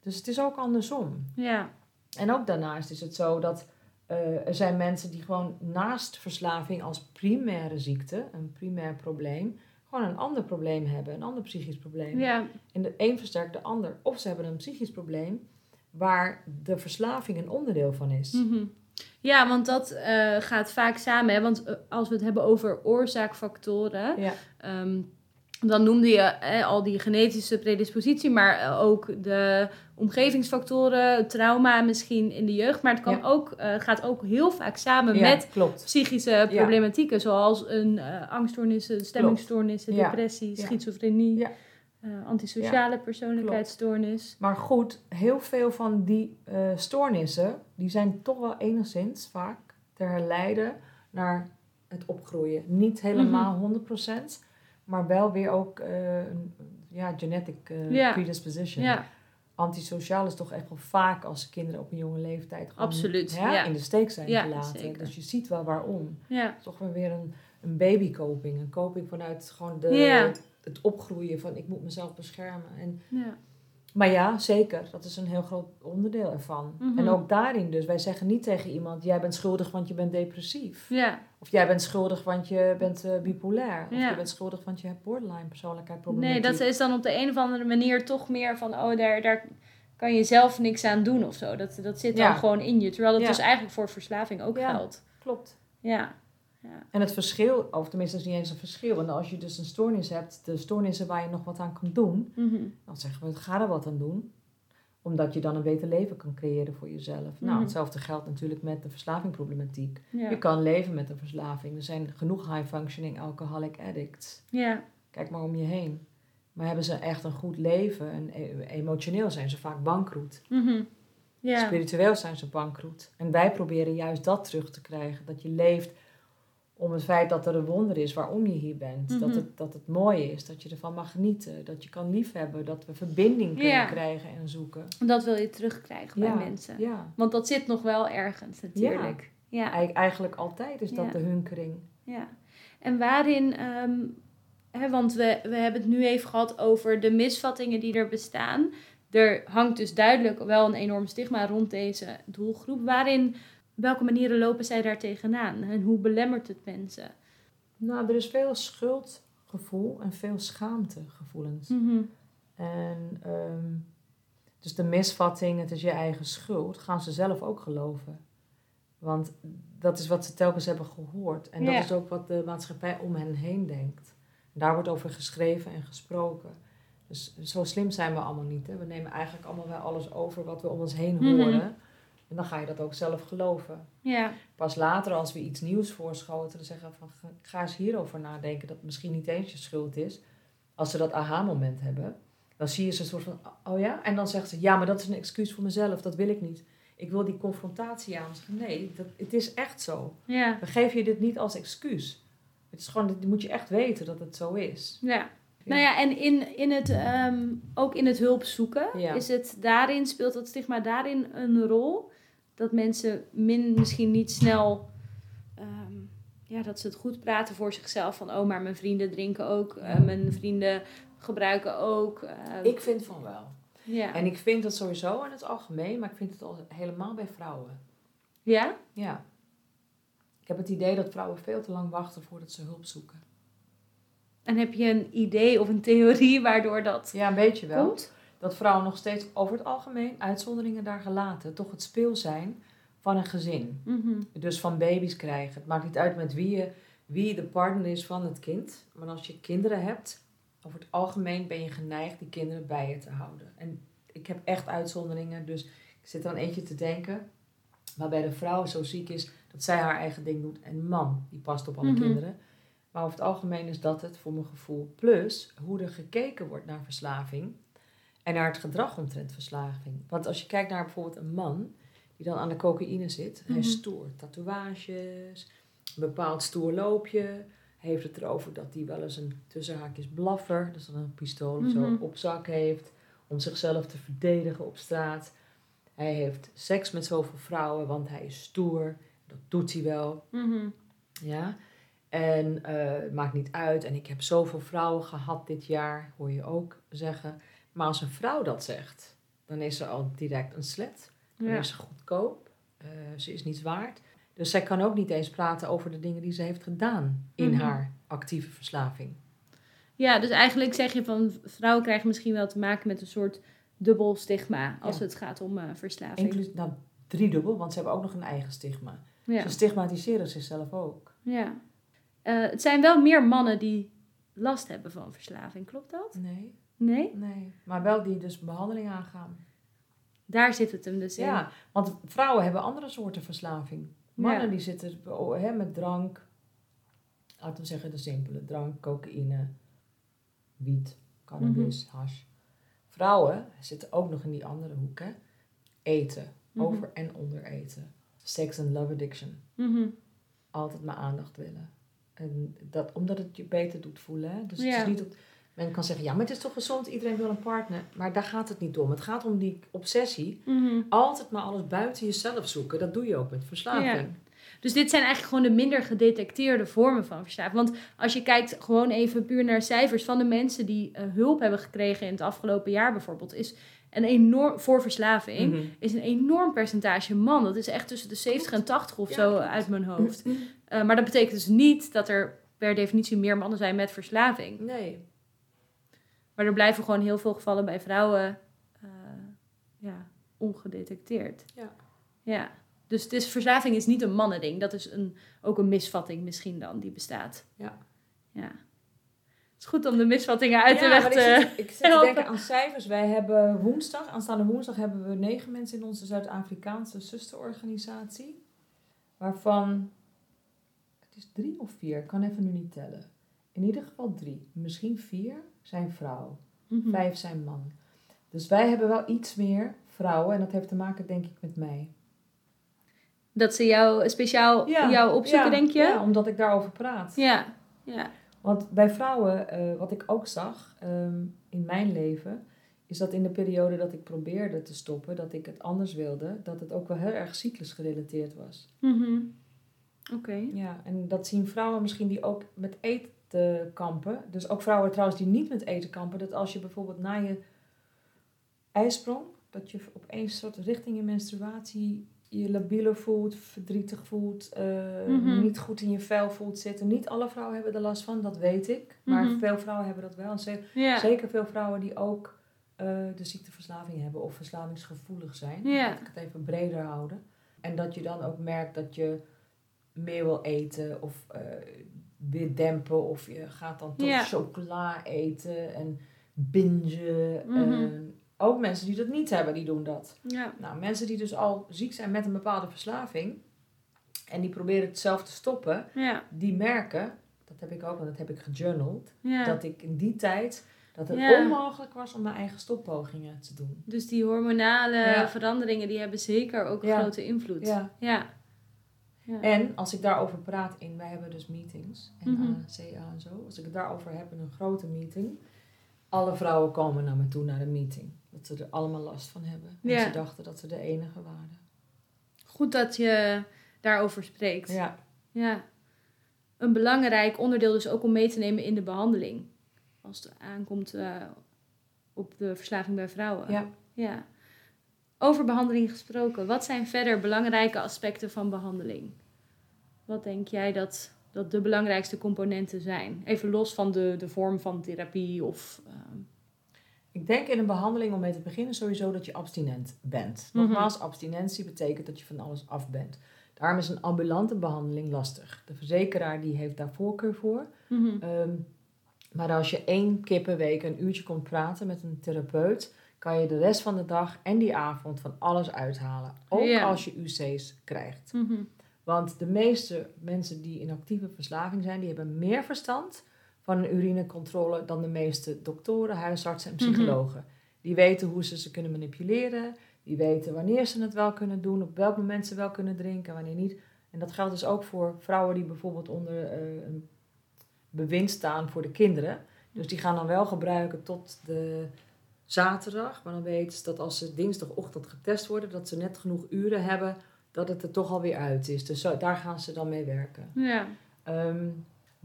Dus het is ook andersom. Ja. En ook daarnaast is het zo dat eh, er zijn mensen die gewoon naast verslaving als primaire ziekte, een primair probleem, gewoon een ander probleem hebben, een ander psychisch probleem. Ja. En de een versterkt de ander. Of ze hebben een psychisch probleem waar de verslaving een onderdeel van is. Mhm. Ja, want dat eh, gaat vaak samen. Hè? Want eh, als we het hebben over oorzaakfactoren, Ja. ehm, dan noemde je eh, al die genetische predispositie, maar ook de omgevingsfactoren, trauma misschien in de jeugd. Maar het kan Ja. ook, gaat ook heel vaak samen Ja, met klopt. psychische problematieken, zoals een angststoornissen, stemmingstoornissen, depressie, schizofrenie, Eh, antisociale persoonlijkheidsstoornis. Maar goed, heel veel van die eh, stoornissen, die zijn toch wel enigszins vaak te herleiden naar het opgroeien. Niet helemaal Mhm. 100%, maar wel weer ook een ja, genetic predisposition. Ja, Antisociaal is toch echt wel vaak als kinderen op een jonge leeftijd gewoon, Absoluut, hè, ja. in de steek zijn Ja, gelaten. zeker. Dus je ziet wel waarom. Toch weer een, een babycoping. Een coping vanuit gewoon de, Ja. Het opgroeien van ik moet mezelf beschermen. En ja. maar ja, zeker. Dat is een heel groot onderdeel ervan. Mhm. En ook daarin dus. Wij zeggen niet tegen iemand... jij bent schuldig want je bent depressief. ja. Of jij bent schuldig want je bent eh, bipolair. Of Ja. je bent schuldig want je hebt borderline Nee, persoonlijkheidsproblematiek. dat is dan op de een of andere manier toch meer van, oh, daar, daar kan je zelf niks aan doen of zo. Dat, dat zit dan Ja. gewoon in je. Terwijl dat dus eigenlijk voor verslaving ook Ja. geldt. Klopt. Ja. Ja. En het verschil, of tenminste het is niet eens een verschil... want als je dus een stoornis hebt... de stoornissen waar je nog wat aan kan doen... Mhm. dan zeggen we, ga er wat aan doen. Omdat je dan een beter leven kan creëren voor jezelf. Nou, Mhm. hetzelfde geldt natuurlijk met de verslavingproblematiek. Ja. Je kan leven met een verslaving. Er zijn genoeg high-functioning alcoholic addicts. ja. Kijk maar om je heen. Maar hebben ze echt een goed leven? En e- emotioneel zijn ze vaak bankroet. Mhm. Spiritueel zijn ze bankroet. En wij proberen juist dat terug te krijgen. Dat je leeft om het feit dat er een wonder is waarom je hier bent. dat, Mhm. het, dat het mooi is. Dat je ervan mag genieten. Dat je kan liefhebben. Dat we verbinding kunnen Ja. krijgen en zoeken. Dat wil je terugkrijgen bij mensen. Ja. Want dat zit nog wel ergens natuurlijk. Ja. Eigen- Eigenlijk altijd is dat de hunkering. Ja, en waarin, ehm, hè, want we, we hebben het nu even gehad over de misvattingen die er bestaan. Er hangt dus duidelijk wel een enorm stigma rond deze doelgroep. Waarin, welke manieren lopen zij daar tegenaan? En hoe belemmert het mensen? Nou, er is veel schuldgevoel en veel schaamtegevoelens. Mhm. En ehm, dus de misvatting, het is je eigen schuld, gaan ze zelf ook geloven. Want dat is wat ze telkens hebben gehoord. En dat Ja. is ook wat de maatschappij om hen heen denkt. En daar wordt over geschreven en gesproken. Dus zo slim zijn we allemaal niet. Hè? We nemen eigenlijk allemaal wel alles over wat we om ons heen Mhm. horen. En dan ga je dat ook zelf geloven. Ja, Pas later, als we iets nieuws voorschoten, dan zeggen we van ga- eens hierover nadenken. Dat het misschien niet eens je schuld is. Als ze dat aha-moment hebben, dan zie je ze een soort van: oh ja? En dan zeggen ze: ja, maar dat is een excuus voor mezelf, dat wil ik niet. Ik wil die confrontatie aan. Zeggen, nee, dat, het is echt zo. ja, We geven je dit niet als excuus. Het is gewoon, dat moet je echt weten dat het zo is. ja. Nou ja, en in, in het, ehm, ook in het hulp zoeken, Ja. is het daarin, speelt dat stigma daarin een rol? Dat mensen min, misschien niet snel, ehm, ja, dat ze het goed praten voor zichzelf. Van, oh, maar mijn vrienden drinken ook, eh, mijn vrienden gebruiken ook. eh, Ik vind van wel. ja. En ik vind dat sowieso in het algemeen, maar ik vind het al helemaal bij vrouwen. ja? Ja. Ik heb het idee dat vrouwen veel te lang wachten voordat ze hulp zoeken. En heb je een idee of een theorie waardoor dat Ja, een beetje wel. komt? Dat vrouwen nog steeds over het algemeen, uitzonderingen daar gelaten, toch het speel zijn van een gezin. Mhm. Dus van baby's krijgen. Het maakt niet uit met wie, je, wie de partner is van het kind. Maar als je kinderen hebt, over het algemeen ben je geneigd die kinderen bij je te houden. En ik heb echt uitzonderingen, dus ik zit er aan eentje te denken. Waarbij de vrouw zo ziek is dat zij haar eigen ding doet. En man, die past op alle Mhm. kinderen. Maar over het algemeen is dat het voor mijn gevoel. Plus hoe er gekeken wordt naar verslaving. En naar het gedrag omtrent verslaving. Want als je kijkt naar bijvoorbeeld een man die dan aan de cocaïne zit. Hij Mhm. stoer. Tatoeages, een bepaald stoer loopje. Hij heeft het erover dat hij wel eens een tussenhaakjes blaffer, dus dan een pistool zo, Mhm. op zak heeft. Om zichzelf te verdedigen op straat. Hij heeft seks met zoveel vrouwen, want hij is stoer. Dat doet hij wel. Mhm. Ja. En eh, het maakt niet uit. En ik heb zoveel vrouwen gehad dit jaar, hoor je ook zeggen. Maar als een vrouw dat zegt, dan is ze al direct een slet. Dan Ja. is ze goedkoop. eh, ze is niets waard. Dus zij kan ook niet eens praten over de dingen die ze heeft gedaan in Mhm. haar actieve verslaving. ja, dus eigenlijk zeg je van vrouwen krijgen misschien wel te maken met een soort dubbel stigma als Ja. het gaat om eh, verslaving. Inclusief, nou, driedubbel, want ze hebben ook nog een eigen stigma. Ja. Ze stigmatiseren zichzelf ook. ja. Eh, het zijn wel meer mannen die last hebben van verslaving. Klopt dat? Nee, Nee? nee. Maar wel die dus behandeling aangaan. Daar zit het hem dus in. Ja, want vrouwen hebben andere soorten verslaving. Mannen Ja. die zitten oh, met drank, laten we zeggen de simpele drank, cocaïne, wiet, cannabis, Mhm. hash. Vrouwen zitten ook nog in die andere hoek, hè. Eten, Mhm. over en onder eten. Sex and love addiction. Mhm. Altijd maar aandacht willen. En dat, omdat het je beter doet voelen. Hè? Dus het is niet dat men kan zeggen, ja, maar het is toch gezond, iedereen wil een partner. Maar daar gaat het niet om. Het gaat om die obsessie. Mhm. Altijd maar alles buiten jezelf zoeken. Dat doe je ook met verslaving. Dus dit zijn eigenlijk gewoon de minder gedetecteerde vormen van verslaving. Want als je kijkt gewoon even puur naar cijfers van de mensen die eh, hulp hebben gekregen in het afgelopen jaar bijvoorbeeld, is een enorm voor verslaving Mhm. is een enorm percentage man. Dat is echt tussen de 70 en 80 of Ja, zo klopt. uit mijn hoofd. Eh, maar dat betekent dus niet dat er per definitie meer mannen zijn met verslaving. Nee. Maar er blijven gewoon heel veel gevallen bij vrouwen eh, ja, ongedetecteerd. Ja. ja. Dus het is, verslaving is niet een mannending. Dat is een, ook een misvatting misschien dan die bestaat. Ja. ja. Het is goed om de misvattingen uit de Ja, weg maar te... ik zit, ik zit te denken aan cijfers. Wij hebben woensdag, aanstaande woensdag hebben we negen mensen in onze Zuid-Afrikaanse zusterorganisatie. Waarvan, het is drie of vier, ik kan even nu niet tellen. In ieder geval drie, misschien vier zijn vrouw. Mhm. Vijf zijn man. Dus wij hebben wel iets meer vrouwen en dat heeft te maken denk ik met mij. Dat ze jou speciaal jou opzoeken, ja, denk je? Ja, omdat ik daarover praat. Ja, ja. Want bij vrouwen, eh, wat ik ook zag ehm, in mijn leven, is dat in de periode dat ik probeerde te stoppen, dat ik het anders wilde, dat het ook wel heel erg cyclusgerelateerd was. Mhm. Oké. Ja, en dat zien vrouwen misschien die ook met eten kampen. Dus ook vrouwen trouwens die niet met eten kampen, dat als je bijvoorbeeld na je ijsprong, dat je opeens soort richting je menstruatie je labieler voelt, verdrietig voelt, eh, Mhm. niet goed in je vel voelt zitten. Niet alle vrouwen hebben er last van, dat weet ik. Maar Mhm. veel vrouwen hebben dat wel. En zeker veel vrouwen die ook eh, de ziekteverslaving hebben of verslavingsgevoelig zijn. Ja. Laat ik het even breder houden. En dat je dan ook merkt dat je meer wil eten of eh, weer dempen. Of je gaat dan toch Ja. chocola eten en bingen. Mhm. Ook mensen die dat niet hebben, die doen dat. Ja. Nou, mensen die dus al ziek zijn met een bepaalde verslaving en die proberen het zelf te stoppen, Ja. die merken, dat heb ik ook, want dat heb ik gejournald, Ja. dat ik in die tijd, dat het Ja. onmogelijk was om mijn eigen stoppogingen te doen. Dus die hormonale Ja. veranderingen die hebben zeker ook Ja. grote invloed. Ja. Ja. En als ik daarover praat in, wij hebben dus meetings, NA, Mhm. CA en zo. Als ik het daarover heb in een grote meeting, alle vrouwen komen naar me toe naar de meeting. Dat ze er allemaal last van hebben. En Ja. ze dachten dat ze de enige waren. Goed dat je daarover spreekt. Ja, Ja. Een belangrijk onderdeel dus ook om mee te nemen in de behandeling. Als het aankomt eh, op de verslaving bij vrouwen. ja. Ja. Over behandeling gesproken. Wat zijn verder belangrijke aspecten van behandeling? Wat denk jij dat, dat de belangrijkste componenten zijn? Even los van de, de vorm van therapie of... ehm, Ik denk in een behandeling om mee te beginnen sowieso dat je abstinent bent. Mhm. Nogmaals, abstinentie betekent dat je van alles af bent. Daarom is een ambulante behandeling lastig. De verzekeraar die heeft daar voorkeur voor. mhm. Ehm, maar als je één keer per week een uurtje komt praten met een therapeut, kan je de rest van de dag en die avond van alles uithalen. Ook als je UC's krijgt. Mhm. Want de meeste mensen die in actieve verslaving zijn, die hebben meer verstand van een urinecontrole dan de meeste doktoren, huisartsen en Mhm. psychologen. Die weten hoe ze ze kunnen manipuleren, die weten wanneer ze het wel kunnen doen, op welk moment ze wel kunnen drinken, wanneer niet. En dat geldt dus ook voor vrouwen die bijvoorbeeld onder eh, een bewind staan voor de kinderen. Dus die gaan dan wel gebruiken tot de zaterdag, maar dan weten ze dat als ze dinsdagochtend getest worden, dat ze net genoeg uren hebben dat het er toch alweer uit is. Dus zo, daar gaan ze dan mee werken. Ja. Ehm,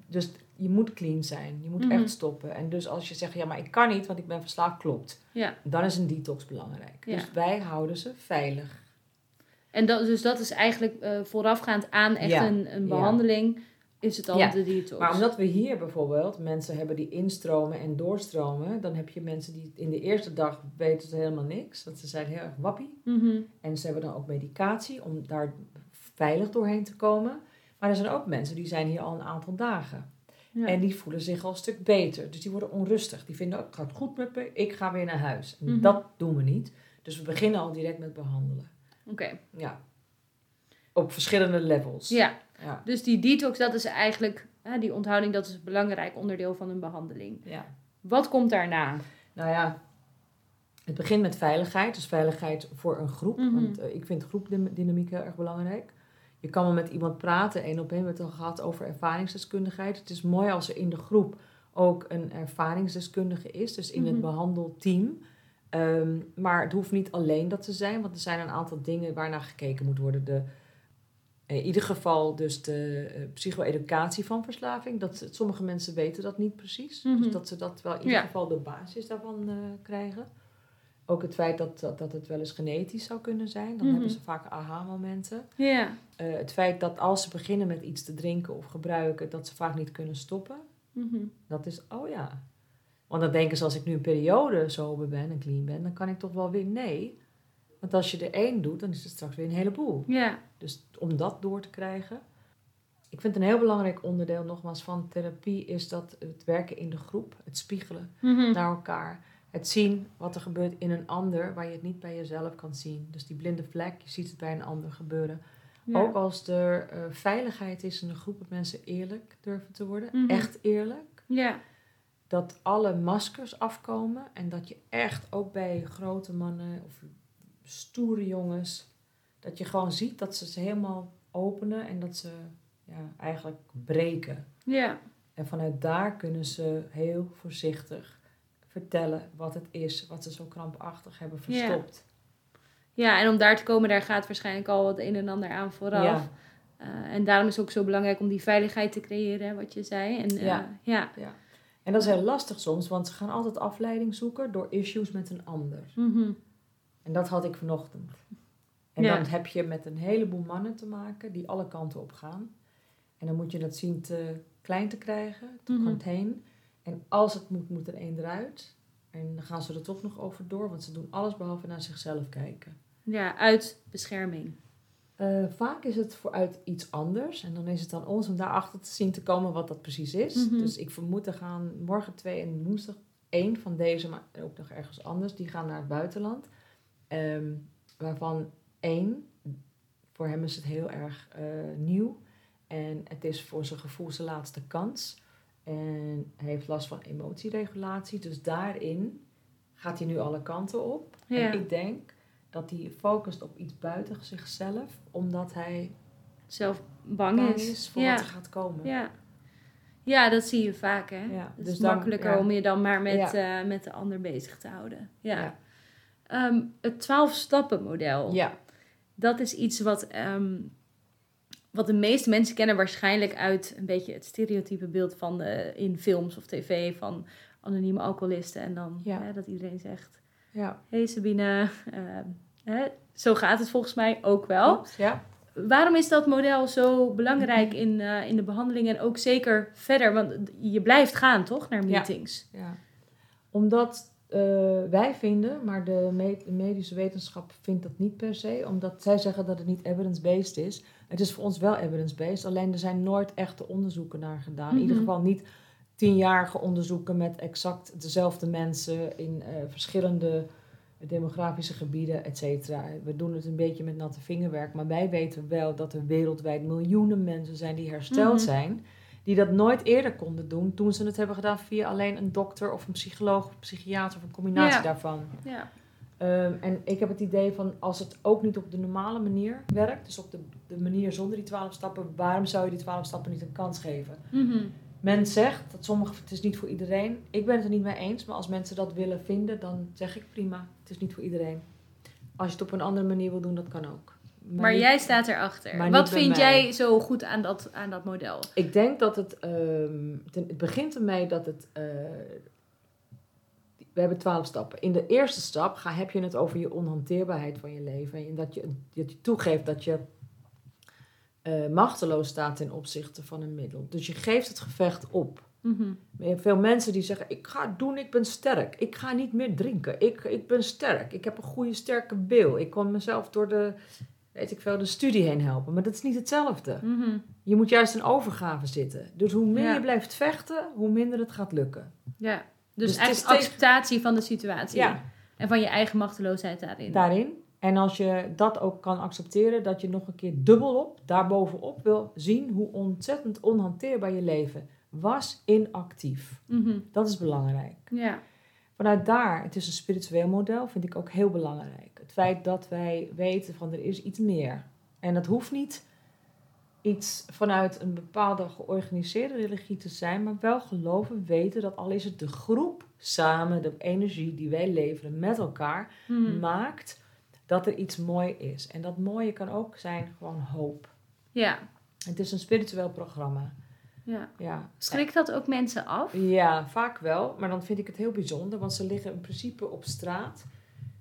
dus je moet clean zijn. Je moet Mhm. echt stoppen. En dus als je zegt, ja, maar ik kan niet, want ik ben verslaafd, klopt. Ja. Dan is een detox belangrijk. Ja. Dus wij houden ze veilig. En dat, dus dat is eigenlijk eh, voorafgaand aan echt Ja. een, een Ja. behandeling, is het al Ja. de detox. Maar omdat we hier bijvoorbeeld mensen hebben die instromen en doorstromen, dan heb je mensen die in de eerste dag weten ze helemaal niks. Want ze zijn heel erg wappie. Mhm. En ze hebben dan ook medicatie om daar veilig doorheen te komen. Maar er zijn ook mensen die zijn hier al een aantal dagen. Ja. En die voelen zich al een stuk beter. Dus die worden onrustig. Die vinden, oh, het gaat goed met me, ik ga weer naar huis. En Mhm. dat doen we niet. Dus we beginnen al direct met behandelen. Oké. Ja. Op verschillende levels. Ja, Ja. dus die detox, dat is eigenlijk, hè, die onthouding, dat is een belangrijk onderdeel van een behandeling. ja. Wat komt daarna? Nou ja, het begint met veiligheid. Dus veiligheid voor een groep. Mhm. Want eh, ik vind groepdynamiek heel erg belangrijk. Je kan wel met iemand praten, één op één. We hebben het al gehad over ervaringsdeskundigheid. Het is mooi als er in de groep ook een ervaringsdeskundige is. Dus in Mhm. het behandelteam. Ehm, maar het hoeft niet alleen dat te zijn. Want er zijn een aantal dingen waarnaar gekeken moet worden. De, in ieder geval dus de eh, psycho-educatie van verslaving. Dat, sommige mensen weten dat niet precies. Mhm. Dus dat ze dat wel in ieder Ja. geval de basis daarvan eh, krijgen. Ook het feit dat, dat, dat het wel eens genetisch zou kunnen zijn. Dan Mhm. hebben ze vaak aha-momenten. Ja. Eh, het feit dat als ze beginnen met iets te drinken of gebruiken, dat ze vaak niet kunnen stoppen. Mhm. Dat is, oh ja. Want dan denken ze, als ik nu een periode sober ben en clean ben, dan kan ik toch wel weer. Nee. Want als je er één doet, dan is het straks weer een heleboel. Ja. Dus om dat door te krijgen. Ik vind een heel belangrijk onderdeel nogmaals van therapie is dat het werken in de groep, het spiegelen Mhm. naar elkaar. Het zien wat er gebeurt in een ander waar je het niet bij jezelf kan zien. Dus die blinde vlek, je ziet het bij een ander gebeuren. Ja. Ook als er eh, veiligheid is in een groep, dat mensen eerlijk durven te worden. Mhm. Echt eerlijk. Ja. Dat alle maskers afkomen en dat je echt ook bij grote mannen of stoere jongens, dat je gewoon ziet dat ze ze helemaal openen en dat ze ja, eigenlijk breken. Ja. En vanuit daar kunnen ze heel voorzichtig vertellen wat het is, wat ze zo krampachtig hebben Ja. verstopt. Ja, en om daar te komen, daar gaat waarschijnlijk al het een en ander aan vooraf. Ja. Eh, en daarom is het ook zo belangrijk om die veiligheid te creëren, wat je zei. En, eh, Ja. ja. En dat is heel lastig soms, want ze gaan altijd afleiding zoeken door issues met een ander. Mhm. En dat had ik vanochtend. En Ja. dan heb je met een heleboel mannen te maken die alle kanten op gaan. En dan moet je dat zien te klein te krijgen, te Mhm. contain. En als het moet, moet er één eruit. En dan gaan ze er toch nog over door, want ze doen alles behalve naar zichzelf kijken. ja, uit bescherming. Eh, vaak is het vooruit iets anders. En dan is het aan ons om daarachter te zien te komen wat dat precies is. Mhm. Dus ik vermoed er gaan morgen twee en woensdag één van deze, maar ook nog ergens anders. Die gaan naar het buitenland. Ehm, waarvan één, voor hem is het heel erg eh, nieuw. En het is voor zijn gevoel zijn laatste kans. En hij heeft last van emotieregulatie. Dus daarin gaat hij nu alle kanten op. Ja. En ik denk dat hij focust op iets buiten zichzelf, omdat hij Zelf bang, bang is. is voor ja. wat er gaat komen. Ja. ja, dat zie je vaak, hè. Ja, Het dus is dan- makkelijker om je dan maar met, eh, met de ander bezig te houden. Ja. Ja. Ehm, het 12-stappen model. Ja. Dat is iets wat, ehm, wat de meeste mensen kennen waarschijnlijk uit een beetje het stereotype beeld van de, in films of tv van anonieme alcoholisten. En dan Ja. hè, dat iedereen zegt, Ja. hey Sabine, ehm, hè, zo gaat het volgens mij ook wel. Ja. Waarom is dat model zo belangrijk in, eh, in de behandeling en ook zeker verder? Want je blijft gaan, toch, naar Ja. meetings? ja. Omdat eh, wij vinden, maar de, me- de medische wetenschap vindt dat niet per se. Omdat zij zeggen dat het niet evidence-based is. Het is voor ons wel evidence-based. Alleen er zijn nooit echte onderzoeken naar gedaan. In ieder Mhm. geval niet tienjarige onderzoeken met exact dezelfde mensen in eh, verschillende demografische gebieden, et cetera. We doen het een beetje met natte vingerwerk, maar wij weten wel dat er wereldwijd miljoenen mensen zijn die hersteld Mhm. zijn, die dat nooit eerder konden doen toen ze het hebben gedaan via alleen een dokter of een psycholoog of een psychiater of een combinatie Ja. daarvan. Ja. Ehm, en ik heb het idee van als het ook niet op de normale manier werkt, dus op de, de manier zonder die twaalf stappen, waarom zou je die twaalf stappen niet een kans geven? Mhm. Men zegt dat sommige, het is niet voor iedereen. Ik ben het er niet mee eens, maar als mensen dat willen vinden, dan zeg ik prima, het is niet voor iedereen. Als je het op een andere manier wil doen, dat kan ook. Maar, niet- jij staat erachter. Wat vind mij. jij zo goed aan dat, aan dat model? Ik denk dat het, ehm, ten- het begint ermee dat het, eh, we hebben twaalf stappen. In de eerste stap ga, heb je het over je onhanteerbaarheid van je leven. En dat je, dat je toegeeft dat je eh, machteloos staat ten opzichte van een middel. Dus je geeft het gevecht op. Mhm. Hebt veel mensen die zeggen: Ik ga het doen, ik ben sterk. Ik ga niet meer drinken. Ik, ik ben sterk. Ik heb een goede, sterke bil. Ik kon mezelf door de weet ik veel, de studie heen helpen. Maar dat is niet hetzelfde. Mhm. Je moet juist in overgave zitten. Dus hoe meer Ja. je blijft vechten, hoe minder het gaat lukken. Ja, dus, Dus eigenlijk tegen- acceptatie van de situatie. Ja. En van je eigen machteloosheid daarin. Daarin. En als je dat ook kan accepteren, dat je nog een keer dubbelop, daarbovenop wil zien hoe ontzettend onhanteerbaar je leven was inactief. Mhm. Dat is belangrijk. Ja. Vanuit daar, het is een spiritueel model, vind ik ook heel belangrijk. Het feit dat wij weten van er is iets meer. En dat hoeft niet iets vanuit een bepaalde georganiseerde religie te zijn, maar wel geloven, weten dat al is het de groep samen, de energie die wij leveren met elkaar, Mhm. maakt dat er iets mooi is. En dat mooie kan ook zijn gewoon hoop. ja. Het is een spiritueel programma. ja. Ja. Schrikt dat ook mensen af? Ja, vaak wel. Maar dan vind ik het heel bijzonder, want ze liggen in principe op straat.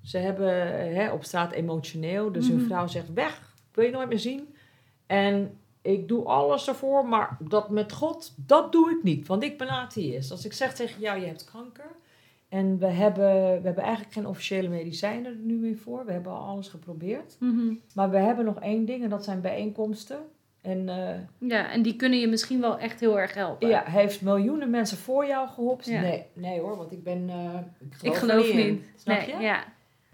Ze hebben eh, hè, op straat emotioneel. Dus hun Mhm. vrouw zegt weg, wil je nooit meer zien. En ik doe alles ervoor, maar dat met God, dat doe ik niet. Want ik ben atheïst. Als ik zeg tegen jou, je hebt kanker. En we hebben, we hebben eigenlijk geen officiële medicijnen er nu meer voor. We hebben al alles geprobeerd. Mhm. Maar we hebben nog één ding en dat zijn bijeenkomsten. En eh, Ja, en die kunnen je misschien wel echt heel erg helpen. ja, heeft miljoenen mensen voor jou geholpen? Ja. Nee, nee hoor, want ik ben. eh, ik geloof, ik geloof niet. niet. in. Snap nee, je? Ja.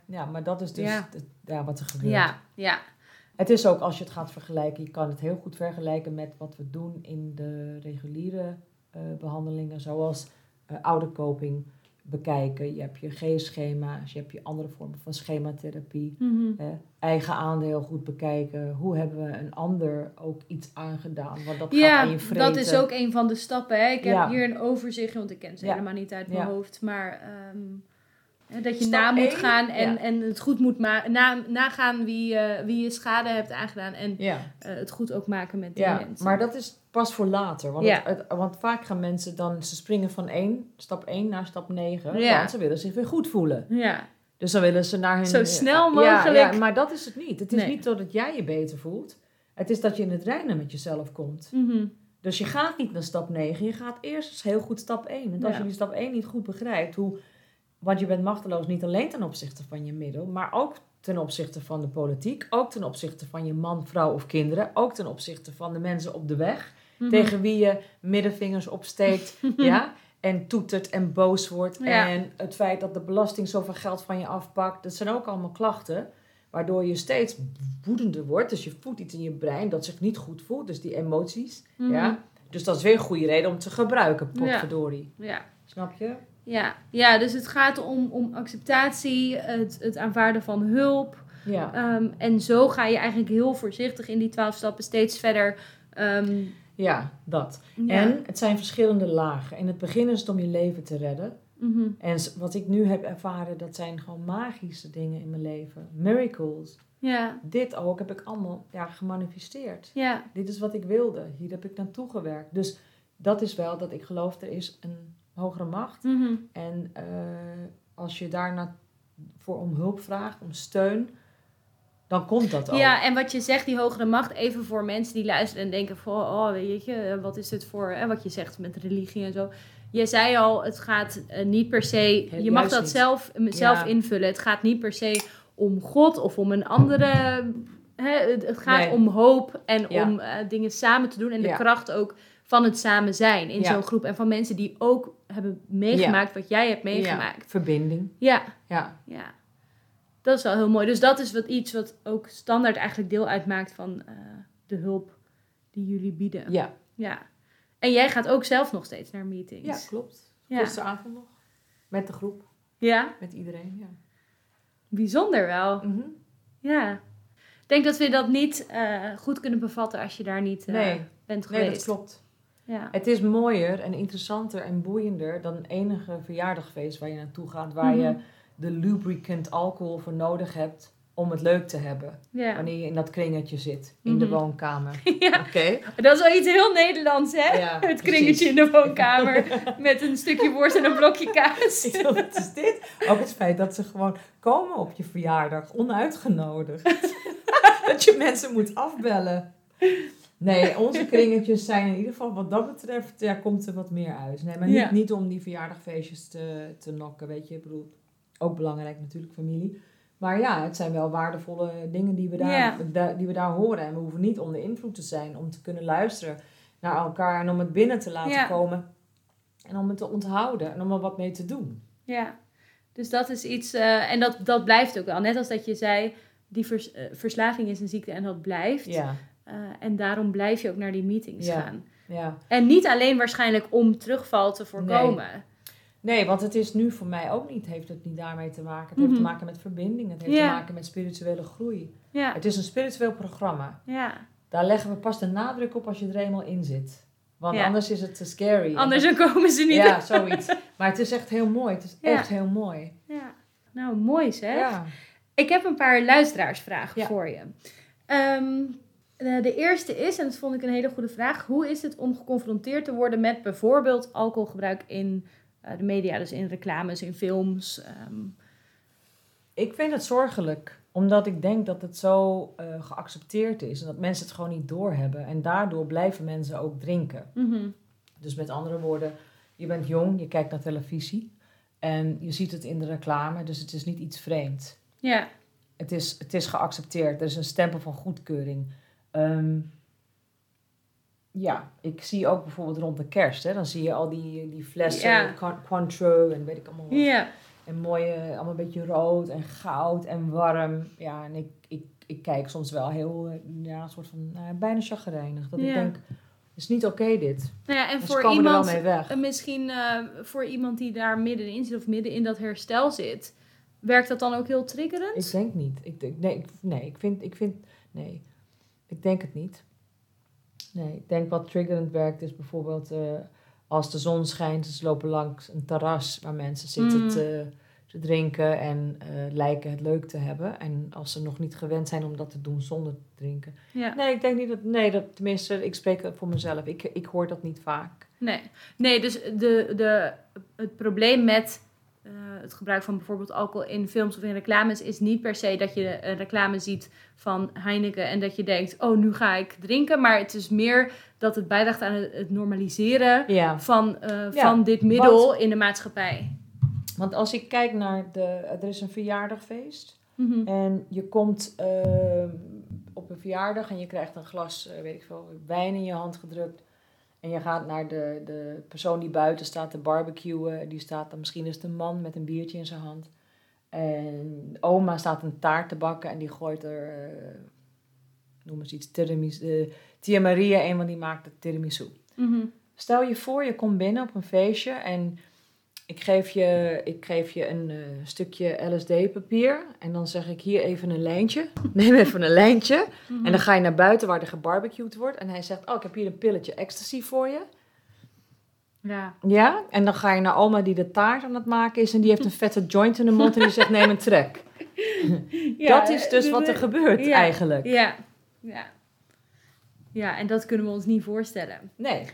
Ja, maar dat is dus Ja. het- ja, wat er gebeurt. Ja, ja. Het is ook als je het gaat vergelijken, je kan het heel goed vergelijken met wat we doen in de reguliere eh, behandelingen, zoals eh ouderkoping bekijken. Je hebt je G-schema's, je hebt je andere vormen van schematherapie. Mhm. eh, eigen aandeel goed bekijken. Hoe hebben we een ander ook iets aangedaan? Want dat gaat aan Ja, je vreten. dat is ook een van de stappen. Hè? Ik heb Ja. hier een overzicht, want ik ken ze Ja. helemaal niet uit mijn Ja. hoofd. Maar ehm, dat je Stap na moet gaan en, ja. en het goed moet maken. Na, nagaan wie, eh, wie je schade hebt aangedaan. En Ja. eh, het goed ook maken met die Ja, mensen. maar dat is pas voor later. Want, het, het- want vaak gaan mensen dan, ze springen van één, stap 1 naar stap 9. Ja. Want ze willen zich weer goed voelen. Ja, Dus dan willen ze naar hun... Zo snel Ja, mogelijk. Ja, maar dat is het niet. Het is Nee. niet dat jij je beter voelt. Het is dat je in het reinen met jezelf komt. Mhm. Dus je gaat niet naar stap 9. Je gaat eerst heel goed stap 1. En als je die stap 1 niet goed begrijpt, hoe, want je bent machteloos niet alleen ten opzichte van je middel, maar ook ten opzichte van de politiek, ook ten opzichte van je man, vrouw of kinderen, ook ten opzichte van de mensen op de weg, Mhm. tegen wie je middenvingers opsteekt, (laughs) ja, en toetert en boos wordt. Ja. En het feit dat de belasting zoveel geld van je afpakt, dat zijn ook allemaal klachten. Waardoor je steeds woedender wordt. Dus je voelt iets in je brein dat zich niet goed voelt. Dus die emoties. Mhm. Ja? Dus dat is weer een goede reden om te gebruiken, potverdorie. Ja. Snap je? Ja. ja, dus het gaat om, om acceptatie, het, het aanvaarden van hulp. Ja. Ehm, en zo ga je eigenlijk heel voorzichtig in die twaalf stappen steeds verder. ehm, Ja, dat. ja. En het zijn verschillende lagen. In het begin is het om je leven te redden. Mhm. En wat ik nu heb ervaren, dat zijn gewoon magische dingen in mijn leven. Miracles. Ja, Dit ook heb ik allemaal ja, gemanifesteerd. ja, Dit is wat ik wilde. Hier heb ik naartoe gewerkt. Dus dat is wel dat ik geloof, er is een hogere macht. mhm. En eh, als je daarna voor om hulp vraagt, om steun, dan komt dat ook. ja, en wat je zegt, die hogere macht, even voor mensen die luisteren en denken van, oh, weet je, wat is dit voor, hè, wat je zegt met religie en zo. Je zei al, het gaat eh, niet per se, je mag dat niet. zelf, zelf Ja. invullen. Het gaat niet per se om God of om een andere, hè, het, het gaat Nee. om hoop en Ja. om eh, dingen samen te doen en de kracht ook van het samen zijn in zo'n groep. En van mensen die ook hebben meegemaakt wat jij hebt Ja, meegemaakt. verbinding. Ja, Ja, ja. Dat is wel heel mooi. Dus dat is wat iets wat ook standaard eigenlijk deel uitmaakt van eh, de hulp die jullie bieden. ja. Ja. En jij gaat ook zelf nog steeds naar ja meetings. klopt. Ja. Gisteravond nog. Met de groep, Ja, met iedereen. Ja. bijzonder wel. Mhm. Ja. Ik denk dat we dat niet eh, goed kunnen bevatten als je daar niet eh, Nee. bent Nee, geweest. dat klopt. Ja. Het is mooier en interessanter en boeiender dan enige verjaardagfeest waar je naartoe gaat, waar je Mhm. de lubricant alcohol voor nodig hebt om het leuk te hebben. Ja. Wanneer je in dat kringetje zit, in de Mhm. woonkamer. (laughs) ja, Oké? dat is wel iets heel Nederlands, hè? Ja, het precies. kringetje in de woonkamer (laughs) met een stukje worst en een blokje kaas. Wat is dit? Ook het feit dat ze gewoon komen op je verjaardag, onuitgenodigd. (laughs) dat je mensen moet afbellen. Nee, onze kringetjes zijn in ieder geval wat dat betreft, ja, komt er wat meer uit. Nee, maar niet, Ja. niet om die verjaardagfeestjes te, te nokken, weet je. Ik bedoel, ook belangrijk natuurlijk, familie. Maar ja, het zijn wel waardevolle dingen die we, daar, Ja. die we daar horen. En we hoeven niet onder invloed te zijn om te kunnen luisteren naar elkaar en om het binnen te laten Ja. komen. En om het te onthouden en om er wat mee te doen. Ja, dus dat is iets, eh, en dat, dat blijft ook wel. Net als dat je zei, die vers- eh, verslaving is een ziekte en dat blijft. Ja, Eh, en daarom blijf je ook naar die meetings Ja. gaan. ja. En niet alleen waarschijnlijk om terugval te voorkomen. Nee, want het is nu voor mij ook niet, heeft het niet daarmee te maken. Het heeft Mhm. te maken met verbinding, het heeft te maken met spirituele groei. Het is een spiritueel programma. ja. Daar leggen we pas de nadruk op als je er eenmaal in zit. Want anders is het te scary. Anders dan komen ze niet. Ja, zoiets. Maar het is echt heel mooi. Het is echt heel mooi. Ja. Nou, mooi zeg. Ja. Ik heb een paar luisteraarsvragen Ja. voor je. Ehm, de, de eerste is, en dat vond ik een hele goede vraag. Hoe is het om geconfronteerd te worden met bijvoorbeeld alcoholgebruik in eh, de media? Dus in reclames, in films. ehm. Ik vind het zorgelijk. Omdat ik denk dat het zo eh, geaccepteerd is. En dat mensen het gewoon niet doorhebben. En daardoor blijven mensen ook drinken. Mhm. Dus met andere woorden, je bent jong, je kijkt naar televisie. En je ziet het in de reclame. Dus het is niet iets vreemds. Ja, Het is, het is geaccepteerd. Er is een stempel van goedkeuring. Ehm, ja, ik zie ook bijvoorbeeld rond de kerst. Hè, dan zie je al die, die flessen, Cointreau en weet ik allemaal wat. ja, En mooie, allemaal een beetje rood en goud en warm. Ja, en ik, ik, ik kijk soms wel heel, eh, ja, een soort van, nou, bijna chagrijnig. Dat ik denk, is niet oké dit. nou ja, en voor iemand, er wel mee weg. eh, misschien eh, voor iemand die daar middenin zit of midden in dat herstel zit, werkt dat dan ook heel triggerend? Ik denk niet. Ik denk, nee, ik, nee, ik vind, ik vind, nee, ik denk het niet. Nee, ik denk wat triggerend werkt is bijvoorbeeld eh, als de zon schijnt, ze lopen langs een terras waar mensen zitten Mm. te, te drinken en eh, lijken het leuk te hebben. En als ze nog niet gewend zijn om dat te doen zonder te drinken. Ja. Nee, ik denk niet dat, nee, dat, tenminste, ik spreek voor mezelf. Ik, ik hoor dat niet vaak. Nee, nee dus de, de, het probleem met het gebruik van bijvoorbeeld alcohol in films of in reclames is niet per se dat je een reclame ziet van Heineken en dat je denkt, oh nu ga ik drinken. Maar het is meer dat het bijdraagt aan het, normaliseren Ja, van, eh, Ja, van dit middel in de maatschappij. want als ik kijk naar de, er is een verjaardagfeest. Mhm. En je komt ehm, op een verjaardag en je krijgt een glas, eh, weet ik veel, wijn in je hand gedrukt. En je gaat naar de, de persoon die buiten staat te barbecuen. Die staat dan, misschien is het een man met een biertje in zijn hand. En oma staat een taart te bakken en die gooit er, eh, noem eens iets, tiramisu. eh, Tia Maria, een van die maakt de tiramisu. Mhm. Stel je voor, je komt binnen op een feestje en ik geef je, ik geef je een eh, stukje LSD-papier. En dan zeg ik hier even een lijntje. (laughs) Neem even een lijntje. Mhm. En dan ga je naar buiten waar er gebarbecued wordt. En hij zegt, oh, ik heb hier een pilletje ecstasy voor je. Ja. Ja, en dan ga je naar oma die de taart aan het maken is. En die heeft een vette joint in de mond en die zegt, neem een trek. (laughs) Ja, dat is dus wat er gebeurt ja. eigenlijk. Ja. ja. Ja, en dat kunnen we ons niet voorstellen. Nee.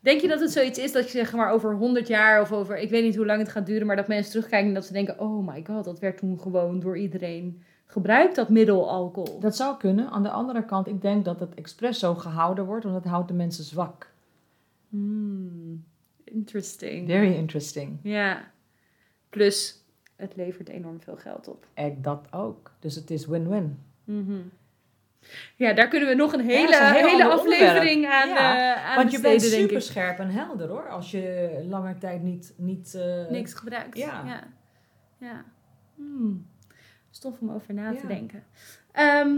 Denk je dat het zoiets is dat je zeg maar over 100 jaar of over, ik weet niet hoe lang het gaat duren, maar dat mensen terugkijken en dat ze denken, oh my god, dat werd toen gewoon door iedereen gebruikt, dat middel alcohol. Dat zou kunnen. Aan de andere kant, ik denk dat het expres zo gehouden wordt, want het houdt de mensen zwak. Hmm, interesting. Very interesting. Ja. Plus, het levert enorm veel geld op. En dat ook. Dus het is win-win. Mhm. Ja, daar kunnen we nog een hele, een hele aflevering aan, Ja, eh aan Want je bent super scherp en helder hoor. Als je lange tijd niet... niet eh, Niks gebruikt. Ja. Ja. ja. Hmm. Stof om over na te denken. Ehm,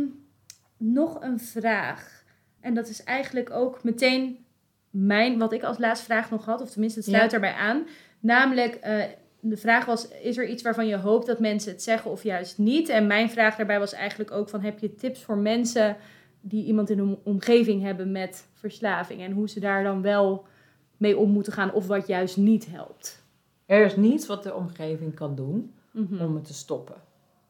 nog een vraag. En dat is eigenlijk ook meteen mijn, wat ik als laatste vraag nog had. Of tenminste, het sluit daarbij aan. Namelijk, eh, de vraag was, is er iets waarvan je hoopt dat mensen het zeggen of juist niet? En mijn vraag daarbij was eigenlijk ook van, heb je tips voor mensen die iemand in hun omgeving hebben met verslaving? En hoe ze daar dan wel mee om moeten gaan of wat juist niet helpt? Er is niets wat de omgeving kan doen Mhm. om het te stoppen.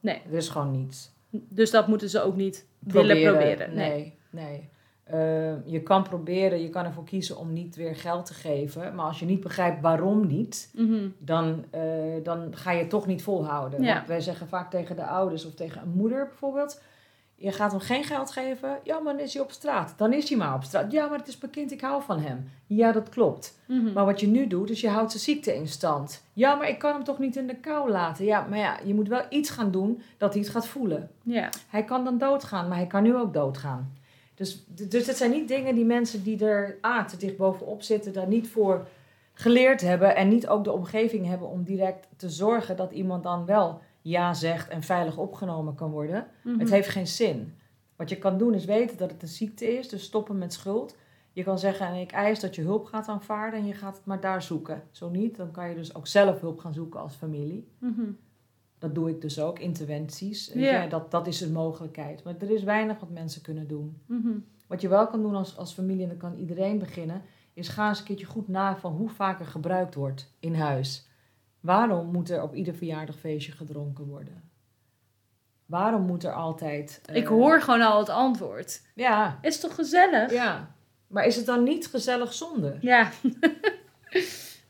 Nee. Er is gewoon niets. Dus dat moeten ze ook niet willen proberen. Nee. Nee, nee. Eh, je kan proberen, je kan ervoor kiezen om niet weer geld te geven. Maar als je niet begrijpt waarom niet, Mhm. dan, eh, dan ga je het toch niet volhouden. Ja. Want wij zeggen vaak tegen de ouders of tegen een moeder bijvoorbeeld... Je gaat hem geen geld geven. Ja, maar dan is hij op straat. Dan is hij maar op straat. Ja, maar het is bekend, ik hou van hem. Ja, dat klopt. Mhm. Maar wat je nu doet, is je houdt zijn ziekte in stand. Ja, maar ik kan hem toch niet in de kou laten. Ja, maar ja, je moet wel iets gaan doen dat hij het gaat voelen. Ja. Hij kan dan doodgaan, maar hij kan nu ook doodgaan. Dus, dus het zijn niet dingen die mensen die er A, te dicht bovenop zitten, daar niet voor geleerd hebben. En niet ook de omgeving hebben om direct te zorgen dat iemand dan wel ja zegt en veilig opgenomen kan worden. Mhm. Het heeft geen zin. Wat je kan doen is weten dat het een ziekte is, dus stoppen met schuld. Je kan zeggen, en ik eis dat je hulp gaat aanvaarden en je gaat het maar daar zoeken. Zo niet, dan kan je dus ook zelf hulp gaan zoeken als familie. Mhm. Dat doe ik dus ook, interventies. Ja. Dat, dat is een mogelijkheid. Maar er is weinig wat mensen kunnen doen. Mhm. Wat je wel kan doen als, als familie, en dan kan iedereen beginnen, is ga eens een keertje goed na van hoe vaak er gebruikt wordt in huis. Waarom moet er op ieder verjaardagfeestje gedronken worden? Waarom moet er altijd... eh, Ik hoor gewoon al het antwoord. Ja, Is toch gezellig? ja. Maar is het dan niet gezellig zonder? Ja. (laughs)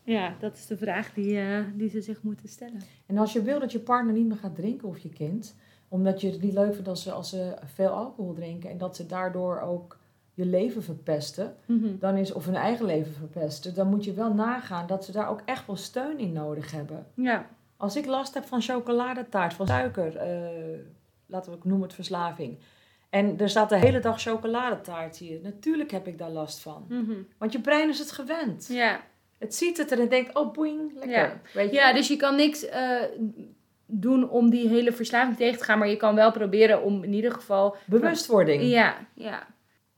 ja, dat is de vraag die, eh, die ze zich moeten stellen. En als je wil dat je partner niet meer gaat drinken of je kind, omdat je het niet leuk vindt als ze, als ze veel alcohol drinken en dat ze daardoor ook je leven verpesten, Mhm. dan is, of hun eigen leven verpesten, dan moet je wel nagaan dat ze daar ook echt wel steun in nodig hebben. Ja. Als ik last heb van chocoladetaart, van suiker, eh, laten we het noemen het verslaving. En er staat de hele dag chocoladetaart hier. Natuurlijk heb ik daar last van. Mhm. Want je brein is het gewend. Ja. Het ziet het er en denkt, oh boing, lekker. Ja. Weet je? ja, dus je kan niks eh, doen om die hele verslaving tegen te gaan, maar je kan wel proberen om in ieder geval Bewustwording. Ja, ja.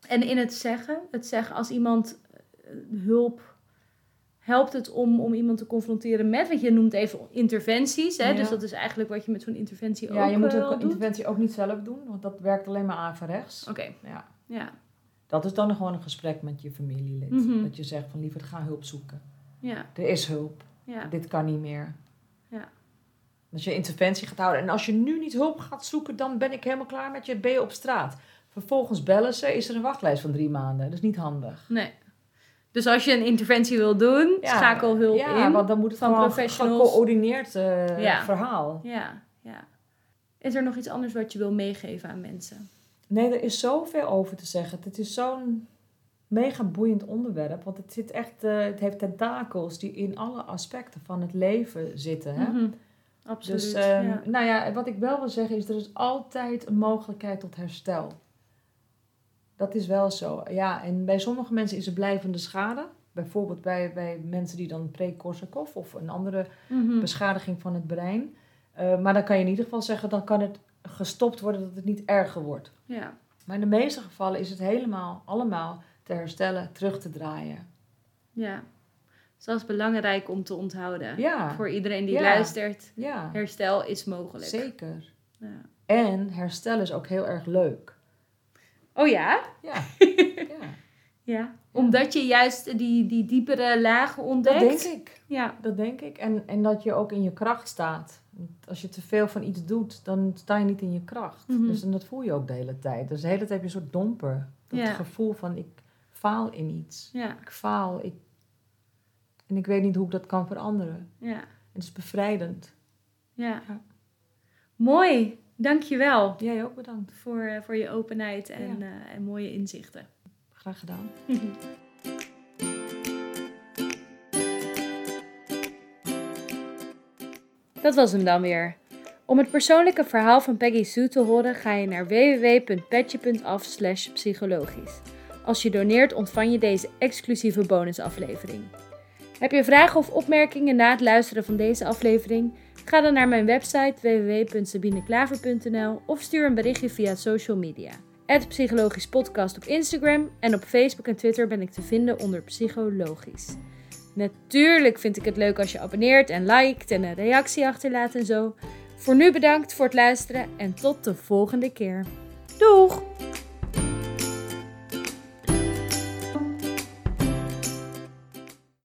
En in het zeggen, het zeggen als iemand eh, hulp helpt het om, om iemand te confronteren met, want je noemt even interventies, hè? Ja. dus dat is eigenlijk wat je met zo'n interventie ook Ja, je moet eh, de doet. interventie ook niet zelf doen, want dat werkt alleen maar averechts. Oké, Ja. ja, Dat is dan gewoon een gesprek met je familielid. Mhm. Dat je zegt van liever ga hulp zoeken. Ja, Er is hulp. ja, Dit kan niet meer. Ja. Als je interventie gaat houden. En als je nu niet hulp gaat zoeken, dan ben ik helemaal klaar met je. Ben je op straat. Vervolgens bellen ze, is er een wachtlijst van drie maanden. Dat is niet handig. nee. Dus als je een interventie wil doen, Ja. schakel hulp ja, in. want dan moet het van gewoon gecoördineerd Ja. verhaal. Ja, ja. Is er nog iets anders wat je wil meegeven aan mensen? Nee, er is zoveel over te zeggen. Het is zo'n mega boeiend onderwerp. Want het, zit echt, eh, het heeft tentakels die in alle aspecten van het leven zitten. Hè? Mhm. Absoluut. Dus ehm, ja. nou ja, wat ik wel wil zeggen is, er is altijd een mogelijkheid tot herstel. Dat is wel zo. Ja, en bij sommige mensen is er blijvende schade. Bijvoorbeeld bij, bij mensen die dan pre-Korsakoff of een andere Mhm. beschadiging van het brein. Eh, maar dan kan je in ieder geval zeggen, dan kan het gestopt worden dat het niet erger wordt. Ja, Maar in de meeste gevallen is het helemaal, allemaal te herstellen, terug te draaien. ja. Dus dat is belangrijk om te onthouden. Ja, Voor iedereen die Ja. luistert, ja herstel is mogelijk. zeker. Ja. En herstel is ook heel erg leuk. Oh ja? Ja, (laughs) ja. Ja. Omdat je juist die, die diepere lagen dat ontdekt. denk ik. Ja. Dat denk ik. En, en dat je ook in je kracht staat. Als je te veel van iets doet, dan sta je niet in je kracht. Mhm. Dus en dat voel je ook de hele tijd. Dus de hele tijd heb je een soort domper. Dat Ja. gevoel van ik faal in iets. Ja. Ik faal. Ik... En ik weet niet hoe ik dat kan veranderen. Ja. Het is bevrijdend. Ja. Ja. Mooi. Dankjewel Jij ook bedankt. voor, eh, voor je openheid en, Ja. eh, en mooie inzichten. Graag gedaan. (laughs) Dat was hem dan weer. Om het persoonlijke verhaal van Peggy Sue te horen ga je naar www.petje.af psychologisch. Als je doneert ontvang je deze exclusieve bonusaflevering. Heb je vragen of opmerkingen na het luisteren van deze aflevering? Ga dan naar mijn website www.sabineklaver.nl of stuur een berichtje via social media. Psychologisch Podcast op Instagram en op Facebook en Twitter ben ik te vinden onder Psychologisch. Natuurlijk vind ik het leuk als je abonneert en liked en een reactie achterlaat en zo. Voor nu bedankt voor het luisteren en tot de volgende keer. Doeg!